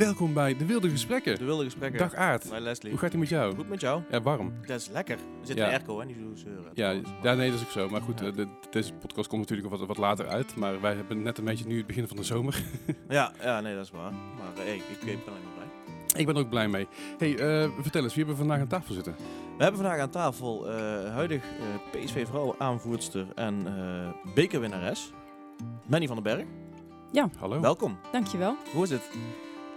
Welkom bij De Wilde Gesprekken. De wilde gesprekken. Dag Aard, Bij Leslie. hoe gaat het met jou? Goed met jou? Ja, warm. Dat is lekker. Er zit Ja. een airco, hè? Niet zo zeuren. Ja, ja, nee, dat is ook zo. Maar goed, Ja. eh, de- deze podcast komt natuurlijk wat, wat later uit. Maar wij hebben net een beetje nu het begin van de zomer. ja, ja, nee, dat is waar. Maar eh, hey, ik, ik ben alleen maar blij. Ik ben er ook blij mee. hey, eh, vertel eens, wie hebben we vandaag aan tafel zitten? We hebben vandaag aan tafel eh, huidig eh, PSV vrouwen aanvoerster en eh, bekerwinnares Manny van den Berg. Hallo. Welkom. Dankjewel. Hoe is het?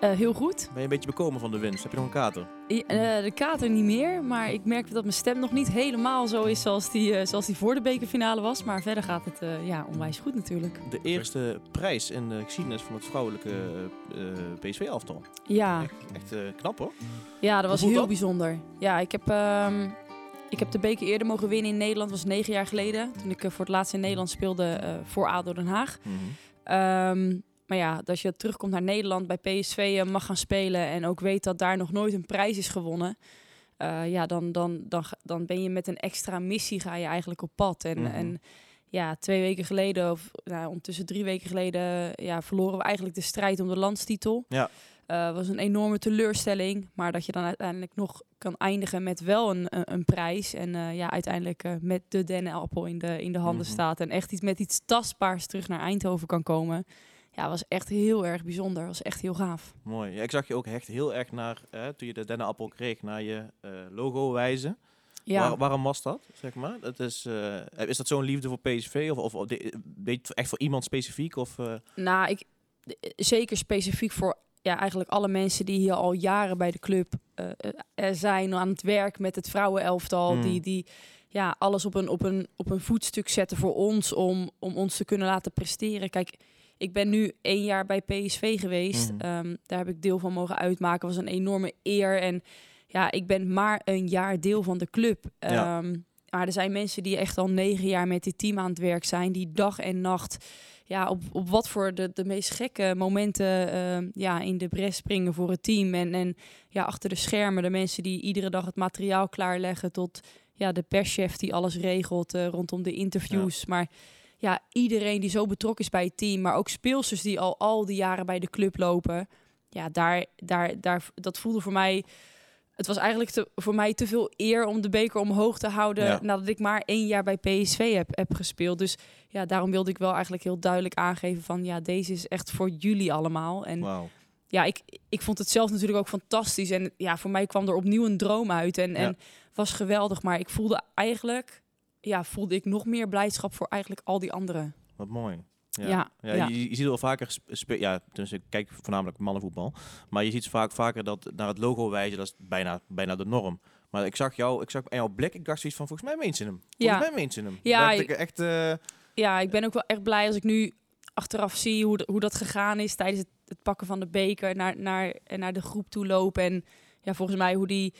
Eh heel goed. Ben je een beetje bekomen van de winst? Heb je nog een kater? Eh, de kater niet meer, maar ik merk dat mijn stem nog niet helemaal zo is zoals die, eh, zoals die voor de bekerfinale was. Maar verder gaat het ja, onwijs goed natuurlijk. De eerste prijs in de geschiedenis van het vrouwelijke PSV-elftal. Ja, Echt, echt knap hoor. ja dat was heel dat? bijzonder. Ja, ik heb, ehm, ik heb de beker eerder mogen winnen in Nederland. Dat was negen jaar geleden. Toen ik voor het laatst in Nederland speelde voor ADO Den Haag. Ehm, maar ja, als je terugkomt naar Nederland bij PSV en mag gaan spelen en ook weet dat daar nog nooit een prijs is gewonnen, eh, ja, dan, dan, dan, dan ben je met een extra missie ga je eigenlijk op pad. En, Mhm. en ja, twee weken geleden, of nou, ondertussen drie weken geleden, ja, verloren we eigenlijk de strijd om de landstitel. Ja. Eh, was een enorme teleurstelling, maar dat je dan uiteindelijk nog kan eindigen met wel een, een, een prijs. En eh, ja, uiteindelijk eh, met de dennenappel in de, in de handen Mhm. staat. En echt iets met iets tastbaars terug naar Eindhoven kan komen. Ja, was echt heel erg bijzonder. Was echt heel gaaf. Mooi. Ja, ik zag je ook echt heel erg naar, eh, toen je de dennenappel kreeg, naar je eh, logo wijzen. Ja, Waar- waarom was dat, zeg maar? Het is, eh, is dat zo'n liefde voor PSV? Of, of, je, echt voor iemand specifiek? Of, nou, ik, zeker specifiek voor ja, eigenlijk alle mensen die hier al jaren bij de club zijn aan het werk met het vrouwenelftal. Mm. Die, die ja, alles op een, op, een, op een voetstuk zetten voor ons om, om ons te kunnen laten presteren. Kijk, ik ben nu één jaar bij PSV geweest. Mhm. Ehm, daar heb ik deel van mogen uitmaken. was een enorme eer. En ja, ik ben maar een jaar deel van de club. Ja. Ehm, maar er zijn mensen die echt al negen jaar met dit team aan het werk zijn. Die dag en nacht ja, op, op wat voor de, de meest gekke momenten ehm, ja, in de bres springen voor het team. En, en ja, achter de schermen de mensen die iedere dag het materiaal klaarleggen. Tot ja, de perschef die alles regelt eh, rondom de interviews. Maar ja, iedereen die zo betrokken is bij het team. Maar ook speelsters die al al die jaren bij de club lopen. Ja, daar, daar, daar, dat voelde voor mij... Het was eigenlijk te, voor mij te veel eer om de beker omhoog te houden... Ja. nadat ik maar één jaar bij PSV heb, heb gespeeld. Dus ja, daarom wilde ik wel eigenlijk heel duidelijk aangeven van... ja, deze is echt voor jullie allemaal. En Wauw. ja, ik, ik vond het zelf natuurlijk ook fantastisch. En ja, voor mij kwam er opnieuw een droom uit. En, Ja. en was geweldig. Maar ik voelde eigenlijk... Ja, voelde ik nog meer blijdschap voor eigenlijk al die anderen. Wat mooi. Ja, Ja, ja, ja. Je, je ziet wel vaker, ja, dus ik kijk voornamelijk mannenvoetbal, maar je ziet vaak vaker dat naar het logo wijzen, dat is bijna, bijna de norm. Maar ik zag jou, ik zag aan jouw blik, ik dacht zoiets van, volgens mij meent ze hem. Volgens mij meent ze hem. Ja, ik echt, eh, Ja, ik ben ook wel echt blij als ik nu achteraf zie hoe, de- hoe dat gegaan is tijdens het, het pakken van de beker naar, naar, en naar de groep toe lopen. En ja, volgens mij hoe die,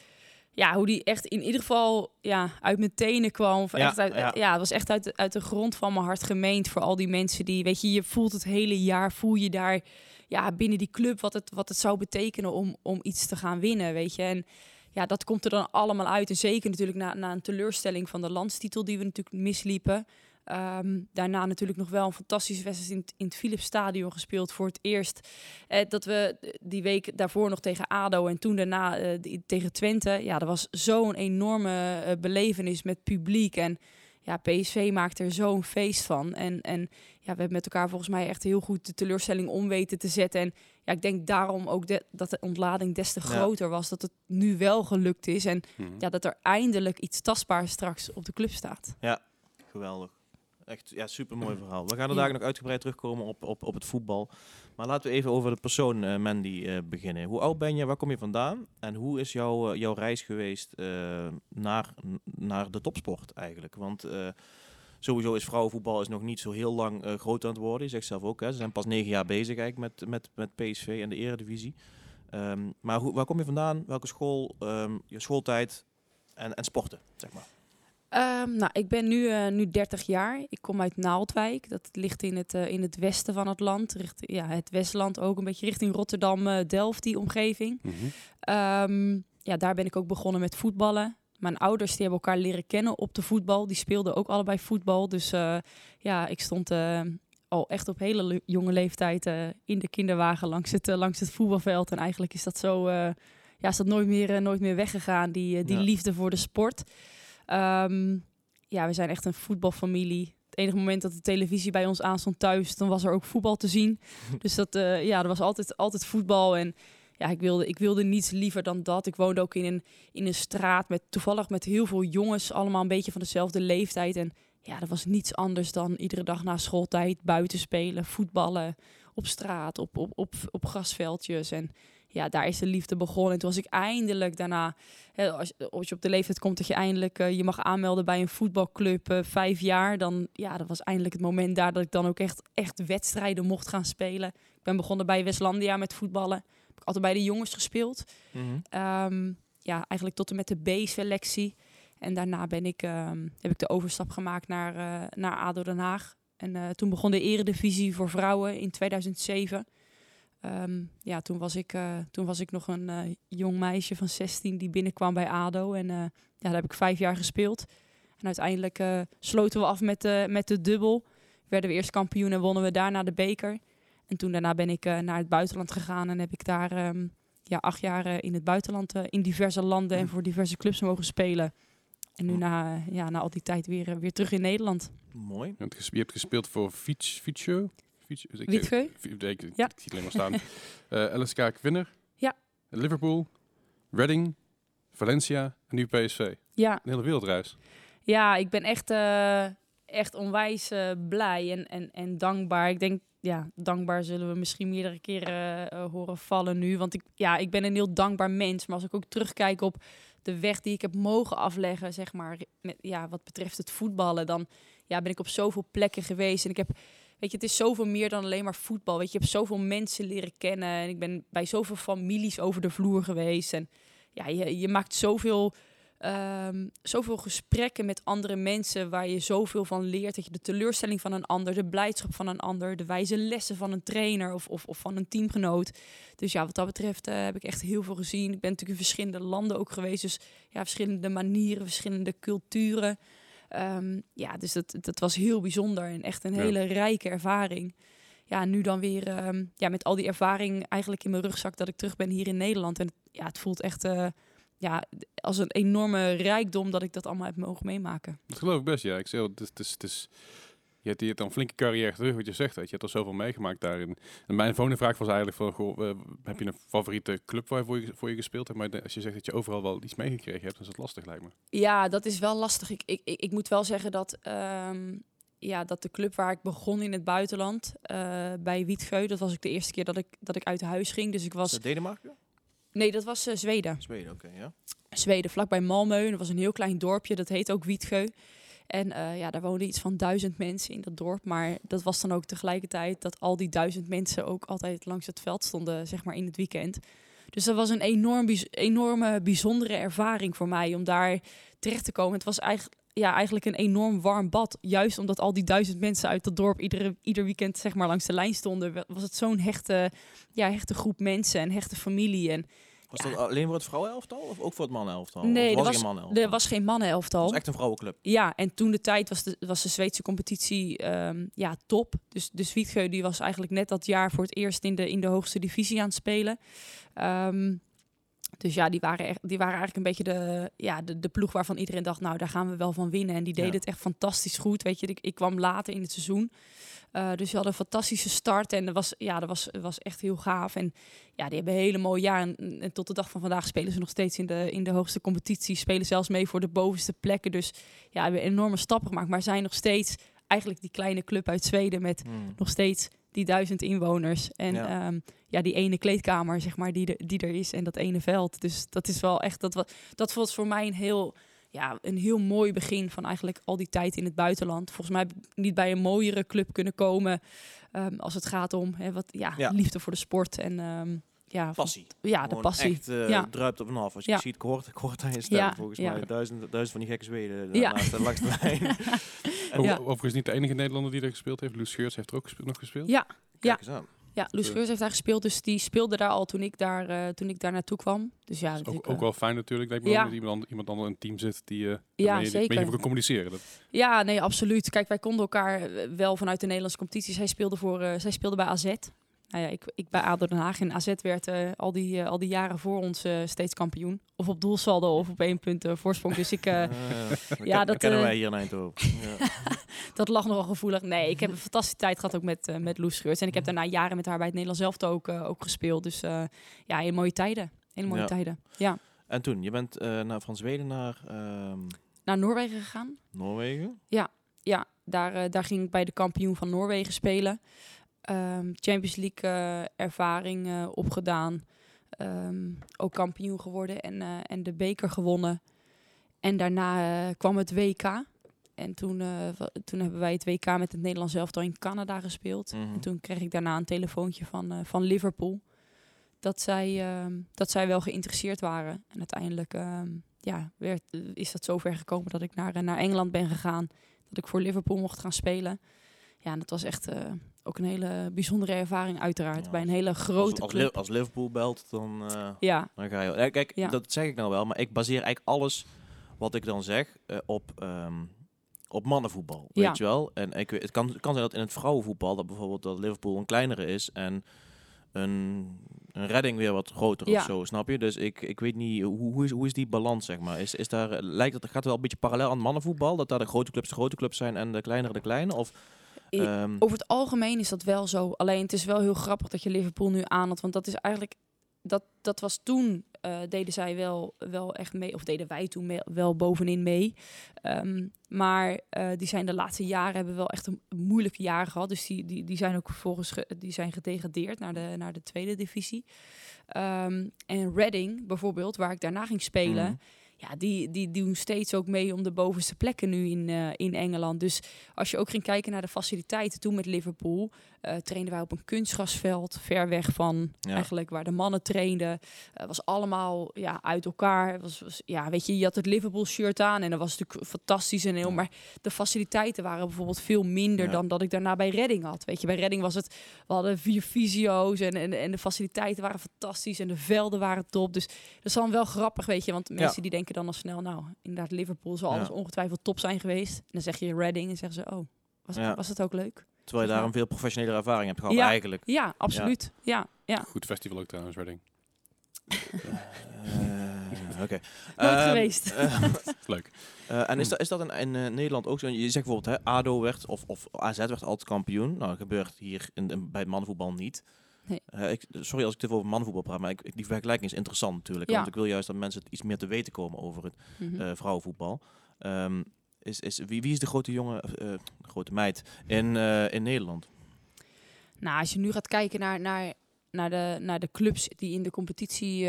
ja, hoe die echt in ieder geval ja, uit mijn tenen kwam. Of Ja, echt uit, ja. ja. het was echt uit de, uit de grond van mijn hart gemeend voor al die mensen die, weet je, je voelt het hele jaar, voel je daar ja, binnen die club wat het, wat het zou betekenen om, om iets te gaan winnen, weet je. En ja, dat komt er dan allemaal uit. En zeker natuurlijk na, na een teleurstelling van de landstitel die we natuurlijk misliepen. Ehm, daarna natuurlijk nog wel een fantastische wedstrijd in, het- in het Philipsstadion gespeeld voor het eerst. Eh, dat we die week daarvoor nog tegen ADO en toen daarna eh, die- tegen Twente. Ja, dat was zo'n enorme eh, belevenis met publiek. En ja, PSV maakt er zo'n feest van. En, en ja, we hebben met elkaar volgens mij echt heel goed de teleurstelling om weten te zetten. En ja, ik denk daarom ook de- dat de ontlading des te Ja. groter was. Dat het nu wel gelukt is. En Mhm. ja, dat er eindelijk iets tastbaars straks op de club staat. geweldig. Echt, ja, super mooi verhaal. We gaan er daar nog uitgebreid terugkomen op, op, op het voetbal. Maar laten we even over de persoon eh, Mandy eh, beginnen. Hoe oud ben je? Waar kom je vandaan? En hoe is jouw, eh, jouw reis geweest naar, naar de topsport eigenlijk? Want sowieso is vrouwenvoetbal is nog niet zo heel lang eh, groot aan het worden. Je zegt zelf ook, hè, ze zijn pas negen jaar bezig eigenlijk met, met, met PSV en de eredivisie. Ehm, maar hoe, waar kom je vandaan? Welke school? ehm, je schooltijd en, en sporten, zeg maar. Ehm, nou, ik ben nu, eh, nu 30 jaar. Ik kom uit Naaldwijk. Dat ligt in het, eh, in het westen van het land. Richt, ja, het Westland ook een beetje richting Rotterdam, eh, Delft, die omgeving. Mhm. Ehm, ja, daar ben ik ook begonnen met voetballen. Mijn ouders die hebben elkaar leren kennen op de voetbal. Die speelden ook allebei voetbal. Dus ja, ik stond al echt op hele le- jonge leeftijd in de kinderwagen langs het, langs het voetbalveld. En eigenlijk is dat zo, ja, is dat nooit meer, nooit meer weggegaan, die, die Ja. liefde voor de sport. Ehm, ja, we zijn echt een voetbalfamilie. Het enige moment dat de televisie bij ons aanstond thuis, dan was er ook voetbal te zien. dus dat, eh, ja, er was altijd, altijd voetbal. En ja, ik wilde, ik wilde niets liever dan dat. Ik woonde ook in een, in een straat met toevallig met heel veel jongens, allemaal een beetje van dezelfde leeftijd. En ja, dat was niets anders dan iedere dag na schooltijd buiten spelen, voetballen, op straat, op, op, op, op grasveldjes. En ja, daar is de liefde begonnen. En toen was ik eindelijk daarna, hè, als, als je op de leeftijd komt dat je eindelijk eh, je mag aanmelden bij een voetbalclub, eh, vijf jaar, dan ja, dat was eindelijk het moment daar dat ik dan ook echt, echt wedstrijden mocht gaan spelen. Ik ben begonnen bij Westlandia met voetballen. Heb ik altijd bij de jongens gespeeld. Mhm. Ehm, ja, eigenlijk tot en met de B-selectie. En daarna ben ik, ehm, heb ik de overstap gemaakt naar, eh, naar ADO Den Haag. En toen begon de eredivisie voor vrouwen in 2007. Ehm, ja, toen was, ik, eh, toen was ik nog een eh, jong meisje van 16 die binnenkwam bij ADO. En eh, ja, daar heb ik vijf jaar gespeeld. En uiteindelijk eh, sloten we af met de, met de dubbel. Werden we eerst kampioen en wonnen we daarna de beker. En toen daarna ben ik eh, naar het buitenland gegaan en heb ik daar ehm, ja, acht jaar in het buitenland, eh, in diverse landen en voor diverse clubs mogen spelen. En nu na, ja, na al die tijd weer, weer terug in Nederland. Mooi. Je hebt, ges- je hebt gespeeld voor Fiets? Fiets, ik- Wietgeu? Ik, ik, ik, Ja. ik zie het alleen maar staan. Eh LSK Kwinner. Ja. Liverpool. Reading. Valencia. En nu PSV. Ja, Een hele wereldreis. ja ik ben echt, eh, echt onwijs eh, blij en, en, en dankbaar. Ik denk, ja, dankbaar zullen we misschien meerdere keren eh, horen vallen nu. Want ik, ja, ik ben een heel dankbaar mens. Maar als ik ook terugkijk op de weg die ik heb mogen afleggen, zeg maar, met, ja, wat betreft het voetballen, dan ja, ben ik op zoveel plekken geweest. En ik heb, weet je, het is zoveel meer dan alleen maar voetbal. Weet je, je hebt zoveel mensen leren kennen. En ik ben bij zoveel families over de vloer geweest. En ja, je, je maakt zoveel, ehm, zoveel gesprekken met andere mensen waar je zoveel van leert. Dat je de teleurstelling van een ander, de blijdschap van een ander, de wijze lessen van een trainer of, of, of van een teamgenoot. Dus ja, wat dat betreft eh, heb ik echt heel veel gezien. Ik ben natuurlijk in verschillende landen ook geweest. Dus ja, verschillende manieren, verschillende culturen. Ehm, ja, dus dat, dat was heel bijzonder en echt een Ja. hele rijke ervaring. Ja, nu dan weer ehm, ja, met al die ervaring eigenlijk in mijn rugzak dat ik terug ben hier in Nederland. En ja, het voelt echt eh, ja, als een enorme rijkdom dat ik dat allemaal heb mogen meemaken. Dat geloof ik best, ja. Ik zeg, het is, het is, het is, je hebt hier dan een flinke carrière terug, wat je zegt. Weet je. je hebt er zoveel meegemaakt daarin. En mijn volgende vraag was eigenlijk van, goh, eh, heb je een favoriete club waarvoor je, voor je gespeeld hebt? Maar als je zegt dat je overal wel iets meegekregen hebt, dan is het lastig, lijkt me. Ja, dat is wel lastig. Ik, ik, ik, ik moet wel zeggen dat, ehm, ja, dat de club waar ik begon in het buitenland, eh, bij Wietgeu, dat was ook de eerste keer dat ik, dat ik uit huis ging. Dus ik Was was... het Denemarken? Nee, dat was eh, Zweden. Zweden, oké, ja. Zweden, vlakbij Malmö. Dat was een heel klein dorpje, dat heet ook Wietgeu. En eh, ja, daar woonden iets van duizend mensen in dat dorp. Maar dat was dan ook tegelijkertijd dat al die duizend mensen ook altijd langs het veld stonden, zeg maar in het weekend. Dus dat was een enorm, enorme, bijzondere ervaring voor mij om daar terecht te komen. Het was eigenlijk, ja, eigenlijk een enorm warm bad. Juist omdat al die duizend mensen uit dat dorp iedere, ieder weekend zeg maar, langs de lijn stonden, wa- was het zo'n hechte, ja, hechte groep mensen en hechte familie. En Was Ja. dat alleen voor het vrouwenelftal of ook voor het mannenelftal? Nee, er was er was- geen mannenelftal? er was geen mannenelftal. Het was echt een vrouwenclub. Ja, en toen de tijd was de, was de Zweedse competitie ehm, ja, top. Dus de Zwietgeu die was eigenlijk net dat jaar voor het eerst in de, in de hoogste divisie aan het spelen. Ehm, dus ja, die waren, echt, die waren eigenlijk een beetje de, ja, de, de ploeg waarvan iedereen dacht, nou daar gaan we wel van winnen. En die deden Ja. het echt fantastisch goed. Weet je, ik, ik kwam later in het seizoen. Eh, dus die hadden een fantastische start en dat was, ja, dat was, was echt heel gaaf. En ja, die hebben een hele mooie jaar. En, en tot de dag van vandaag spelen ze nog steeds in de, in de hoogste competitie. Spelen zelfs mee voor de bovenste plekken. Dus ja, hebben enorme stappen gemaakt. Maar zijn nog steeds eigenlijk die kleine club uit Zweden met Hmm. nog steeds die duizend inwoners. En Ja. ja, ja die ene kleedkamer, zeg maar, die, er- die er is. En dat ene veld. Dus dat is wel echt, dat, dat was voor mij een heel, ja, een heel mooi begin van eigenlijk al die tijd in het buitenland. Volgens mij heb ik niet bij een mooiere club kunnen komen ehm, als het gaat om hè, wat, ja, Ja. liefde voor de sport. En ehm, ja, Passie. ja, de Gewoon passie. echt uh, Ja. druipt op en af. Als je Ja. ziet, ik hoort, ik hoort aan je stem Ja, volgens ja. mij. Duizend, duizend van die gekke Zweden Ja. naast, langs de lijn. En Ja. Overigens niet de enige Nederlander die er gespeeld heeft. Loes Scheurts heeft er ook gespe- nog gespeeld. Ja, Kijk eens aan. Ja, Loes. Geurs heeft daar gespeeld, dus die speelde daar al toen ik daar, eh, toen ik daar naartoe kwam. Dus ja, Dat is ook, ook eh, wel fijn natuurlijk. Ja. dat iemand, ander- iemand ander in het team zit die eh Ja, zeker. je kan communiceren. Dat, Ja, nee, absoluut. Kijk, wij konden elkaar wel vanuit de Nederlandse competitie. Zij speelde, voor, zij speelde bij AZ. Nou ja, ik, ik bij ADO Den Haag. En AZ werd eh, al, die, eh, al die jaren voor ons eh, steeds kampioen. Of op doelsaldo of op één punt voorsprong. Dus ik, ja, ken- dat, kennen wij hier in Eindhoven. ja. dat lag nogal gevoelig. Nee, ik heb een fantastische tijd gehad ook met, met Loes Geurts. En ik heb daarna jaren met haar bij het Nederlands zelf ook, ook gespeeld. Dus ja, hele mooie tijden. Hele mooie Ja. tijden. Ja. En toen, je bent naar, van Zweden naar ehm, Naar Noorwegen gegaan. Noorwegen. ja, daar, eh, daar ging ik bij de kampioen van Noorwegen spelen. Ehm, Champions League eh, ervaring eh, opgedaan. Ehm, ook kampioen geworden en, eh, en de beker gewonnen. En daarna kwam het WK. En toen, toen hebben wij het WK met het Nederlands elftal in Canada gespeeld. Mhm. En toen kreeg ik daarna een telefoontje van, van Liverpool. Dat zij, ehm, dat zij wel geïnteresseerd waren. En uiteindelijk ja, werd, is dat zover gekomen dat ik naar, naar Engeland ben gegaan. Dat ik voor Liverpool mocht gaan spelen. Ja, en dat was echt ook een hele bijzondere ervaring uiteraard. Ja, bij een hele grote als, club. Als Liverpool belt, dan, eh, ja, dan ga je... Kijk, Ja. dat zeg ik nou wel, maar ik baseer eigenlijk alles wat ik dan zeg eh, op, ehm, op mannenvoetbal. Ja. Weet je wel? En ik, het, kan, het kan zijn dat in het vrouwenvoetbal, dat bijvoorbeeld dat Liverpool een kleinere is en een, een redding weer wat groter Ja. of zo, snap je? Dus ik, ik weet niet, hoe, hoe, is, hoe is die balans, zeg maar? Is, is daar, lijkt het, gaat het wel een beetje parallel aan mannenvoetbal? Dat daar de grote clubs de grote clubs zijn en de kleinere de kleine? Of, Ehm, over het algemeen is dat wel zo. Alleen het is wel heel grappig dat je Liverpool nu aanhaalt. Want dat is eigenlijk. Dat, dat was toen. eh, deden zij wel, wel echt mee. Of deden wij toen mee- wel bovenin mee. Ehm, maar eh, die zijn de laatste jaren. hebben wel echt een moeilijke jaren gehad. Dus die, die, die zijn ook vervolgens. ge- die zijn gedegradeerd naar de, naar de tweede divisie. Ehm, en Reading bijvoorbeeld, waar ik daarna ging spelen. mhm. Ja, die, die doen steeds ook mee om de bovenste plekken nu in, eh, in Engeland. Dus als je ook ging kijken naar de faciliteiten toen met Liverpool, eh trainden wij op een kunstgrasveld, ver weg van Ja. eigenlijk waar de mannen trainden. Het was allemaal ja, uit elkaar. Was, was, ja, weet je, je had het Liverpool shirt aan en dat was natuurlijk fantastisch en heel. Ja. Maar de faciliteiten waren bijvoorbeeld veel minder Ja. dan dat ik daarna bij Redding had. Weet je, bij Redding was het, we hadden vier fysio's en, en, en de faciliteiten waren fantastisch en de velden waren top. Dus dat is dan wel grappig, weet je, want mensen die denken dan al snel, nou, inderdaad, Liverpool zal Ja. alles ongetwijfeld top zijn geweest. En dan zeg je Redding en zeggen ze, oh, was, Ja. was het ook leuk? Terwijl je daar een veel professionele ervaring hebt gehad Ja. eigenlijk. Ja, absoluut. Ja, ja. goed festival ook trouwens, Reading. Eh, Oké. Nooit Ehm, geweest. eh, Leuk. eh, en is dat, is dat in, in Nederland ook zo? Je zegt bijvoorbeeld, hè, ADO werd, of, of AZ werd altijd kampioen. Nou, dat gebeurt hier in, in- bij het mannenvoetbal niet. Nee. Eh, ik, sorry als ik het even over mannenvoetbal praat, maar ik, ik- die vergelijking is interessant natuurlijk. Ja. Want ik wil juist dat mensen iets meer te weten komen over het Mhm. eh, vrouwenvoetbal. Ehm, is, is, wie, wie is de grote jongen, eh, grote meid in, in Nederland? Nou, als je nu gaat kijken naar, naar, naar, de, naar de clubs die in de competitie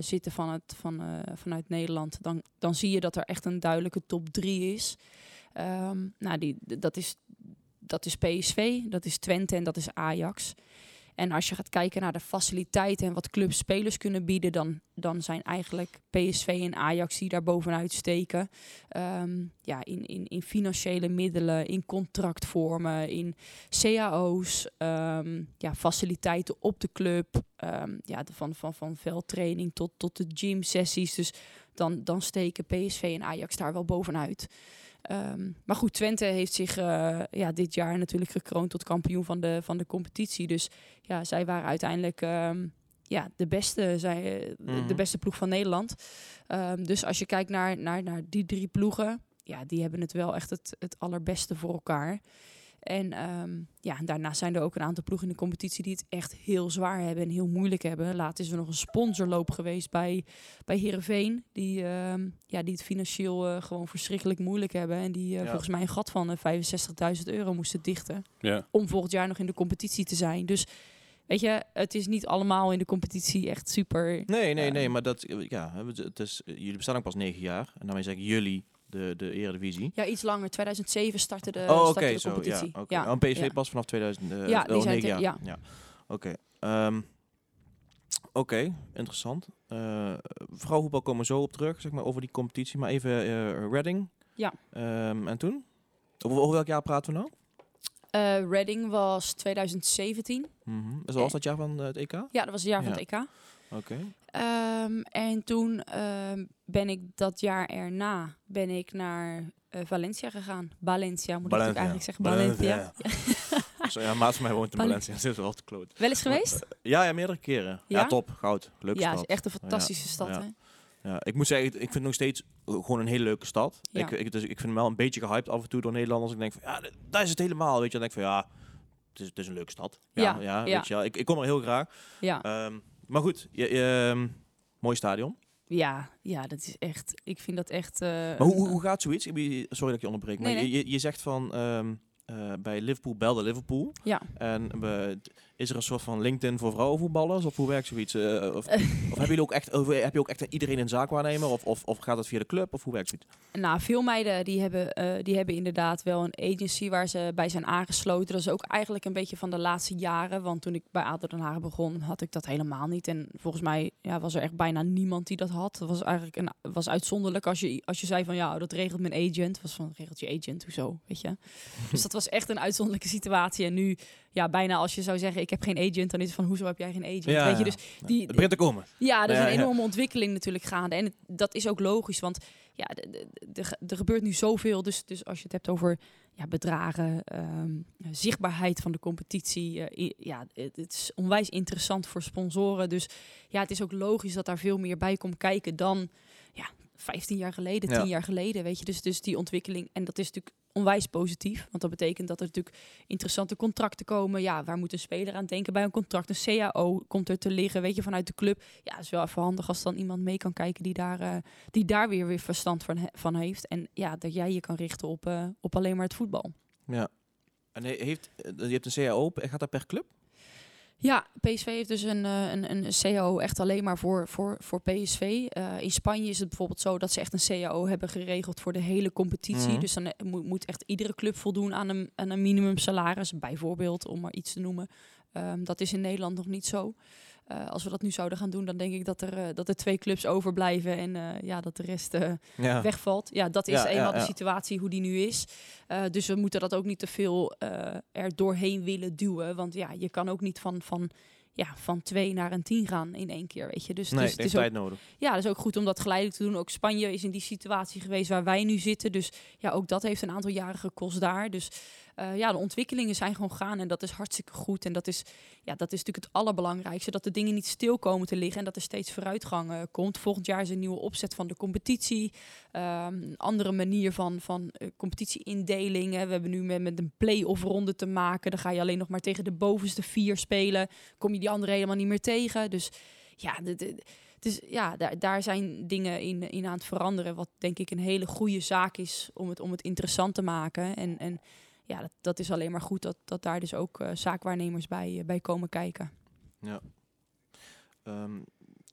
zitten van het, van, vanuit Nederland, dan, dan zie je dat er echt een duidelijke top 3 is. Ehm, nou, die, dat, is dat is PSV, dat is Twente en dat is Ajax. En als je gaat kijken naar de faciliteiten en wat clubs spelers kunnen bieden, dan, dan zijn eigenlijk PSV en Ajax die daar bovenuit steken. Ehm, ja, in, in, in financiële middelen, in contractvormen, in cao's, ehm, ja, faciliteiten op de club, ehm, ja, van, van, van veldtraining tot, tot de gym-sessies. Dus dan, dan steken PSV en Ajax daar wel bovenuit. Ehm, maar goed, Twente heeft zich eh, ja, dit jaar natuurlijk gekroond tot kampioen van de, van de competitie. Dus ja, zij waren uiteindelijk ehm, ja, de, beste, zij, eh, de Mhm. beste ploeg van Nederland. Ehm, dus als je kijkt naar, naar, naar die drie ploegen, ja, die hebben het wel echt het, het allerbeste voor elkaar. En ehm, ja, daarnaast zijn er ook een aantal ploegen in de competitie die het echt heel zwaar hebben en heel moeilijk hebben. Laat is er nog een sponsorloop geweest bij, bij Heerenveen, die, ehm, ja, die het financieel eh, gewoon verschrikkelijk moeilijk hebben. En die eh, Ja. volgens mij een gat van eh, 65.000 euro moesten dichten Ja. om volgend jaar nog in de competitie te zijn. Dus weet je, het is niet allemaal in de competitie echt super. Nee, nee, nee, maar dat, ja, het is, jullie bestaan ook pas negen jaar. En daarmee zeggen jullie de, de Eredivisie. Ja, iets langer. 2007 startte de, oh, startte de zo, ja. competitie. oké. Ja, Oh, PSV ja. pas vanaf 2000. eh, Ja, oh, die zijn jaar. ja. Oké. Ehm, Oké, interessant. Eh vrouwenvoetbal komen we zo op terug, zeg maar, over die competitie. Maar even eh Reading. Ja. Ehm, en toen? Over, over welk jaar praten we nou? Eh, Reading was 2017. Mhm. Dus dat was dat jaar van het EK? Ja, dat was het jaar van Ja. het EK. Oké. Ehm, en toen ehm, ben ik dat jaar erna ben ik naar eh, Valencia gegaan. Valencia moet ik eigenlijk zeggen. Valencia. Zo, ja, maat van mij woont in Valen- Valencia. Dat is wel te kloot. Wel eens geweest? Ja, ja, meerdere keren. Ja, Ja? top. Goud. Leuke ja, het stad. is echt een fantastische stad. ja. Hè? Ja, ik moet zeggen, ik vind het nog steeds eh, gewoon een hele leuke stad. Ja. Ik, ik, dus ik vind hem wel een beetje gehyped af en toe door Nederlanders. Ik denk van, ja, daar is het helemaal. Weet je, dan denk ik van, ja, het is, het is een leuke stad. Ja, ja, Ja, weet ja. je. Ik, ik kom er heel graag. Ja. Ehm, maar goed, je, je, ehm, mooi stadion. Ja, ja, dat is echt. Ik vind dat echt. eh, Maar hoe, hoe, gaat zoiets? Sorry dat ik je onderbreek. Maar Nee, nee. Je, je, je zegt van, ehm, eh, bij Liverpool belde Liverpool. Ja. En we, is er een soort van LinkedIn voor vrouwenvoetballers? Of hoe werkt zoiets? Eh, of, of hebben jullie ook echt, heb je ook echt iedereen een zaakwaarnemer? Of, of, of gaat het via de club? Of hoe werkt zoiets? Nou, veel meiden die hebben, eh, die hebben inderdaad wel een agency waar ze bij zijn aangesloten. Dat is ook eigenlijk een beetje van de laatste jaren. Want toen ik bij ADO Den Haag begon, had ik dat helemaal niet. En volgens mij ja, was er echt bijna niemand die dat had. Dat was eigenlijk een, was uitzonderlijk als je, als je zei van ja, dat regelt mijn agent. Was van regelt je agent, hoezo, weet je. dus dat was echt een uitzonderlijke situatie. En nu, ja, bijna als je zou zeggen ik heb geen agent, dan is het van hoezo heb jij geen agent, weet je. Dus die, het begint te komen. ja, er is Ja, een ja. enorme ontwikkeling natuurlijk gaande. En het- dat is ook logisch, want ja, er gebeurt nu zoveel. Dus, dus als je het hebt over ja, bedragen, ehm, zichtbaarheid van de competitie. eh, ja, het, het is onwijs interessant voor sponsoren. Dus ja, het is ook logisch dat daar veel meer bij komt kijken dan ja, 15 jaar geleden, Ja. 10 jaar geleden. Weet je, dus, dus die ontwikkeling. En dat is natuurlijk onwijs positief. Want dat betekent dat er natuurlijk interessante contracten komen. Ja, waar moet een speler aan denken bij een contract? Een CAO komt er te liggen, weet je, vanuit de club. Ja, het is wel even handig als dan iemand mee kan kijken die daar, eh, die daar weer, weer verstand van, he- van heeft. En ja, dat jij je kan richten op, eh, op alleen maar het voetbal. Ja. En he- heeft, eh, je hebt een CAO, gaat dat per club? Ja, PSV heeft dus een, eh, een, een CAO echt alleen maar voor, voor, voor PSV. Eh, in Spanje is het bijvoorbeeld zo dat ze echt een CAO hebben geregeld voor de hele competitie. Mhm. Dus dan eh, moet, moet echt iedere club voldoen aan een, aan een minimum salaris, bijvoorbeeld, om maar iets te noemen. Ehm, dat is in Nederland nog niet zo. Eh, als we dat nu zouden gaan doen, dan denk ik dat er, eh, dat er twee clubs overblijven en eh, ja, dat de rest Ja. wegvalt. Ja, dat is Ja, eenmaal ja. de situatie hoe die nu is. Dus we moeten dat ook niet te veel er doorheen willen duwen. Want ja, je kan ook niet van, van, ja, van twee naar een tien gaan in één keer, weet je. Dus, Nee, dus het ook, tijd nodig. ja, dat is ook goed om dat geleidelijk te doen. Ook Spanje is in die situatie geweest waar wij nu zitten. Dus ja, ook dat heeft een aantal jaren gekost daar. Dus eh, ja, de ontwikkelingen zijn gewoon gaan en dat is hartstikke goed. En dat is, ja, dat is natuurlijk het allerbelangrijkste. Dat de dingen niet stil komen te liggen en dat er steeds vooruitgang eh, komt. Volgend jaar is een nieuwe opzet van de competitie. Ehm, een andere manier van, van eh, competitieindeling. We hebben nu met, met een play-off ronde te maken. Dan ga je alleen nog maar tegen de bovenste vier spelen. Kom je die andere helemaal niet meer tegen. Dus ja, dus ja, daar, daar zijn dingen in, in aan het veranderen. Wat denk ik een hele goede zaak is om het, om het interessant te maken. En, en ja, dat, dat is alleen maar goed dat, dat daar dus ook eh, zaakwaarnemers bij, eh, bij komen kijken. Ehm,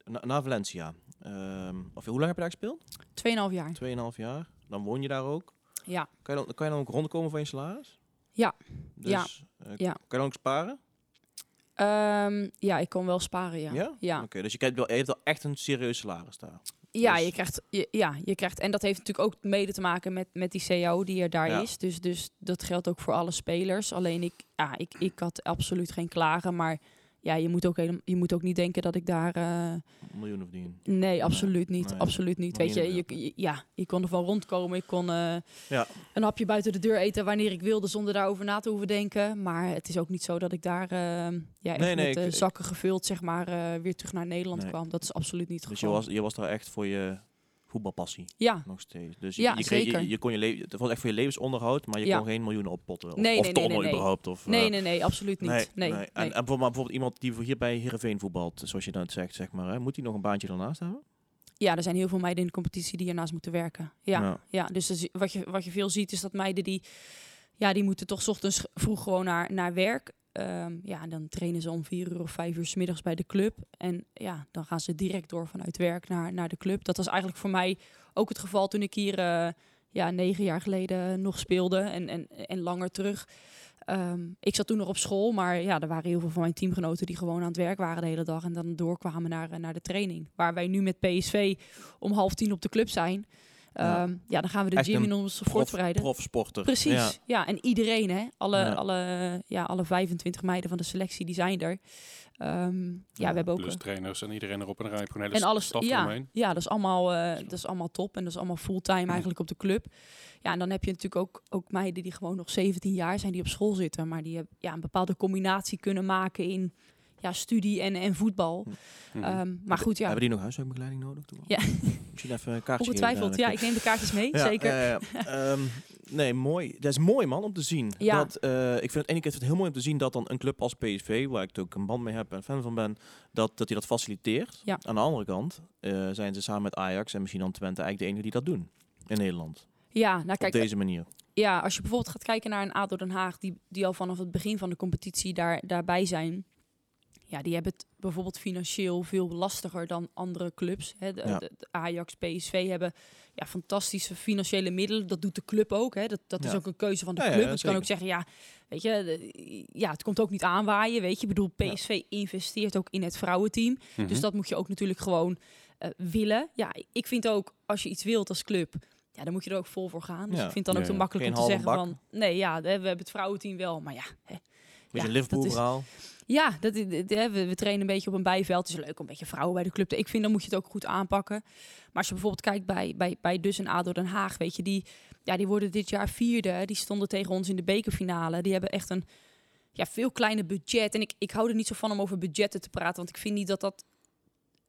na, na Valencia. Ehm, of hoe lang heb je daar gespeeld? Tweeënhalf jaar. Tweeënhalf jaar. Dan woon je daar ook. Ja. Kan je dan, kan je dan ook rondkomen van je salaris? Ja. Dus, Ja. eh, Ja. Kan je dan ook sparen? Ehm, ja, ik kon wel sparen, ja. Ja? Ja, Oké, dus je, krijgt wel, je hebt wel echt een serieus salaris daar. Ja, Dus- je krijgt, je- ja, je krijgt... En dat heeft natuurlijk ook mede te maken met, met die CAO die er daar Ja. is. Dus, dus dat geldt ook voor alle spelers. Alleen ik, ja, ik, ik had absoluut geen klagen. Maar ja, je moet ook, helemaal, je moet ook niet denken dat ik daar... eh, Miljoenen verdienen. Nee, absoluut niet. Nee. Absoluut niet. Weet je, je, je- ja, ik kon er van rondkomen. Ik kon eh, Ja. een hapje buiten de deur eten wanneer ik wilde, zonder daarover na te hoeven denken. Maar het is ook niet zo dat ik daar eh, ja, echt Nee, nee, met ik- zakken gevuld, zeg maar, weer terug naar Nederland kwam. Dat is absoluut niet het Dus je geval. was, je was daar echt voor je voetbalpassie Ja, nog steeds. Dus je, Ja, je, kreeg, zeker. je, je kon je leven, het was echt voor je levensonderhoud, maar je Ja. kon geen miljoenen oppotten. Of, Nee, of nee, nee, tonnen nee, nee. überhaupt. Of, nee, eh, nee, nee, absoluut niet. Nee, nee, En, en bijvoorbeeld, maar bijvoorbeeld iemand die hier bij Heerenveen voetbalt, zoals je dan zegt, zeg maar, hè, moet hij nog een baantje ernaast hebben? Ja, er zijn heel veel meiden in de competitie die ernaast moeten werken. Ja, Ja. ja. dus is- wat, je, wat je veel ziet is dat meiden die, ja, die moeten toch ochtends vroeg gewoon naar, naar werk. Ehm, ja, dan trainen ze om vier uur of vijf uur 's middags bij de club. En ja, dan gaan ze direct door vanuit werk naar, naar de club. Dat was eigenlijk voor mij ook het geval toen ik hier eh, ja, negen jaar geleden nog speelde en, en, en langer terug. Ehm, ik zat toen nog op school, maar ja, er waren heel veel van mijn teamgenoten die gewoon aan het werk waren de hele dag en dan doorkwamen naar, eh, naar de training. Waar wij nu met PSV om half tien op de club zijn. Ja. Ehm, ja, dan gaan we de Echt gym in ons Prof, voorbereiden. profsporter. Precies, Ja. ja. En iedereen, hè? Alle, Ja. alle, ja, alle 25 meiden van de selectie, die zijn er. Ehm, ja, we hebben ook... Plus trainers en iedereen erop en rij. Gewoon hele en alles, staf ja, ja, dat is allemaal, eh, dat is allemaal top en dat is allemaal fulltime eigenlijk op de club. Ja, en dan heb je natuurlijk ook, ook meiden die gewoon nog 17 jaar zijn, die op school zitten, maar die hebben, ja, een bepaalde combinatie kunnen maken in ja, studie en, en voetbal. Mhm. Ehm, maar goed, ja, Hebben die nog huiswerkbegeleiding nodig? Toen? Ja. Misschien even een kaartje ongetwijfeld. Ja, ik neem de kaartjes mee, Ja, zeker. eh, ehm, nee, mooi. Dat is mooi, man, om te zien. Ja. Dat, eh, ik vind het ene keer heel mooi om te zien dat dan een club als PSV, waar ik ook een band mee heb en fan van ben, dat, dat hij dat faciliteert. Ja. Aan de andere kant eh, zijn ze samen met Ajax en misschien dan Twente eigenlijk de enige die dat doen in Nederland. ja, nou Op deze manier. ja, als je bijvoorbeeld gaat kijken naar een ADO Den Haag, die, die al vanaf het begin van de competitie daar, daarbij zijn. Ja, die hebben het bijvoorbeeld financieel veel lastiger dan andere clubs. Hè. De, Ja. de- de Ajax, PSV hebben ja, fantastische financiële middelen. Dat doet de club ook. Hè. Dat, dat is ook een keuze van de Ja, club. Want je kan ook zeggen, ja, weet je, de- ja, het komt ook niet aanwaaien. Weet je, ik bedoel. PSV investeert ook in het vrouwenteam. Mhm. Dus dat moet je ook natuurlijk gewoon eh, willen. Ja, ik vind ook, als je iets wilt als club, ja, dan moet je er ook vol voor gaan. Dus Ja. ik vind het dan ook ja. makkelijk Geen om te zeggen bak. van, nee, ja, we hebben het vrouwenteam wel, maar ja. Hè. Beetje Ja, Liverpool verhaal. Ja, dat, we, we trainen een beetje op een bijveld. Het is leuk om een beetje vrouwen bij de club te... Ik vind, dan moet je het ook goed aanpakken. Maar als je bijvoorbeeld kijkt bij, bij, bij Dus en ADO Den Haag, weet je, die, ja, die worden dit jaar vierde. Die stonden tegen ons in de bekerfinale. Die hebben echt een ja, veel kleiner budget. En ik, ik hou er niet zo van om over budgetten te praten, want ik vind niet dat dat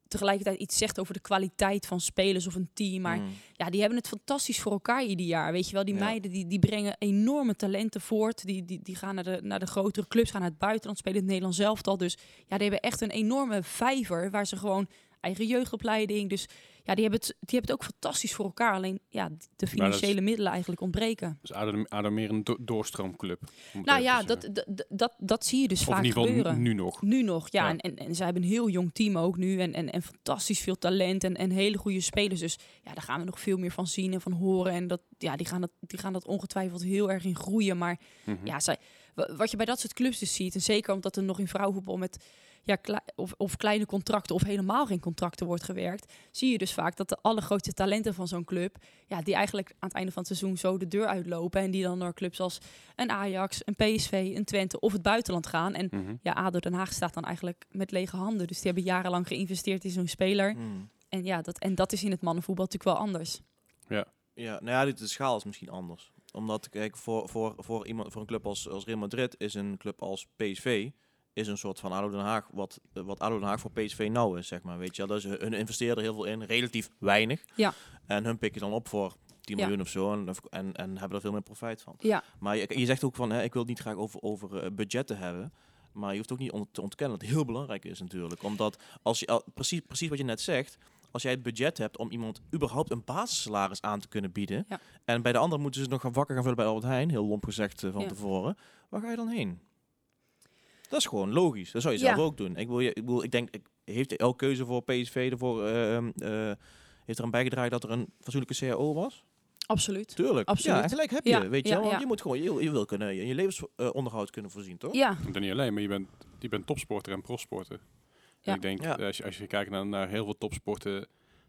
tegelijkertijd iets zegt over de kwaliteit van spelers of een team. Maar Mm. ja, die hebben het fantastisch voor elkaar ieder jaar. Weet je wel, die Ja. meiden die, die brengen enorme talenten voort. Die, die, die gaan naar de, naar de grotere clubs, gaan naar het buitenland, spelen het Nederlands zelf al. Dus ja, die hebben echt een enorme vijver waar ze gewoon eigen jeugdopleiding. Dus ja, die hebben, het, die hebben het ook fantastisch voor elkaar. Alleen ja, de financiële middelen eigenlijk ontbreken. Dus ADO meer een do- doorstroomclub. Nou ja, dat, dat, dat, dat zie je dus Of in vaak ieder geval gebeuren. nu nog. Nu nog, ja. Ja. En, en, en zij hebben een heel jong team ook nu. En, en, en fantastisch veel talent en, en hele goede spelers. Dus ja, daar gaan we nog veel meer van zien en van horen. En dat, ja, die, gaan dat, die gaan dat ongetwijfeld heel erg in groeien. Maar Mhm. ja, zij, wa- wat je bij dat soort clubs dus ziet... en zeker omdat er nog in vrouwenvoetbal met... Ja, klei- of, of kleine contracten of helemaal geen contracten wordt gewerkt... zie je dus vaak dat de allergrootste talenten van zo'n club... Ja, die eigenlijk aan het einde van het seizoen zo de deur uitlopen... en die dan naar clubs als een Ajax, een PSV, een Twente of het buitenland gaan... En Mhm. ja, ADO Den Haag staat dan eigenlijk met lege handen. Dus die hebben jarenlang geïnvesteerd in zo'n speler. Mm. En ja, dat, en dat is in het mannenvoetbal natuurlijk wel anders. Ja, nou ja, de schaal is misschien anders. Omdat, kijk, voor, voor, voor, iemand, voor een club als, als Real Madrid is een club als PSV is een soort van ADO Den Haag, wat, wat ADO Den Haag voor PSV nou is, zeg maar. Weet je wel, dus hun investeren er heel veel in, relatief weinig. Ja. En hun pikken dan op voor 10 Ja. miljoen of zo en, en, en hebben er veel meer profijt van. Ja, Maar je, je zegt ook van, hè, ik wil het niet graag over, over eh, budgetten hebben. Maar je hoeft ook niet on- te ontkennen dat het heel belangrijk is natuurlijk. Omdat als je, al- precies, precies wat je net zegt, als jij het budget hebt om iemand überhaupt een basissalaris aan te kunnen bieden. Ja. En bij de ander moeten ze nog gaan vakken gaan vullen bij Albert Heijn, heel lomp gezegd eh, van Ja. tevoren. Waar ga je dan heen? Dat is gewoon logisch. Dat zou je Ja. zelf ook doen. Ik, wil je, ik, wil, ik denk, ik, heeft elke keuze voor PSV ervoor, eh, eh, heeft eraan bijgedragen dat er een fatsoenlijke CAO was? absoluut. Tuurlijk. Absoluut. Ja, gelijk heb je. Ja, weet je ja, wel? Want ja. je moet gewoon, je, je wil kunnen, je, je levensonderhoud kunnen voorzien, toch? Ja, En dan niet alleen, maar je bent, je bent topsporter en profsporter. En Ja. ik denk, Ja. eh, als, je, als je kijkt naar, naar heel veel topsporten,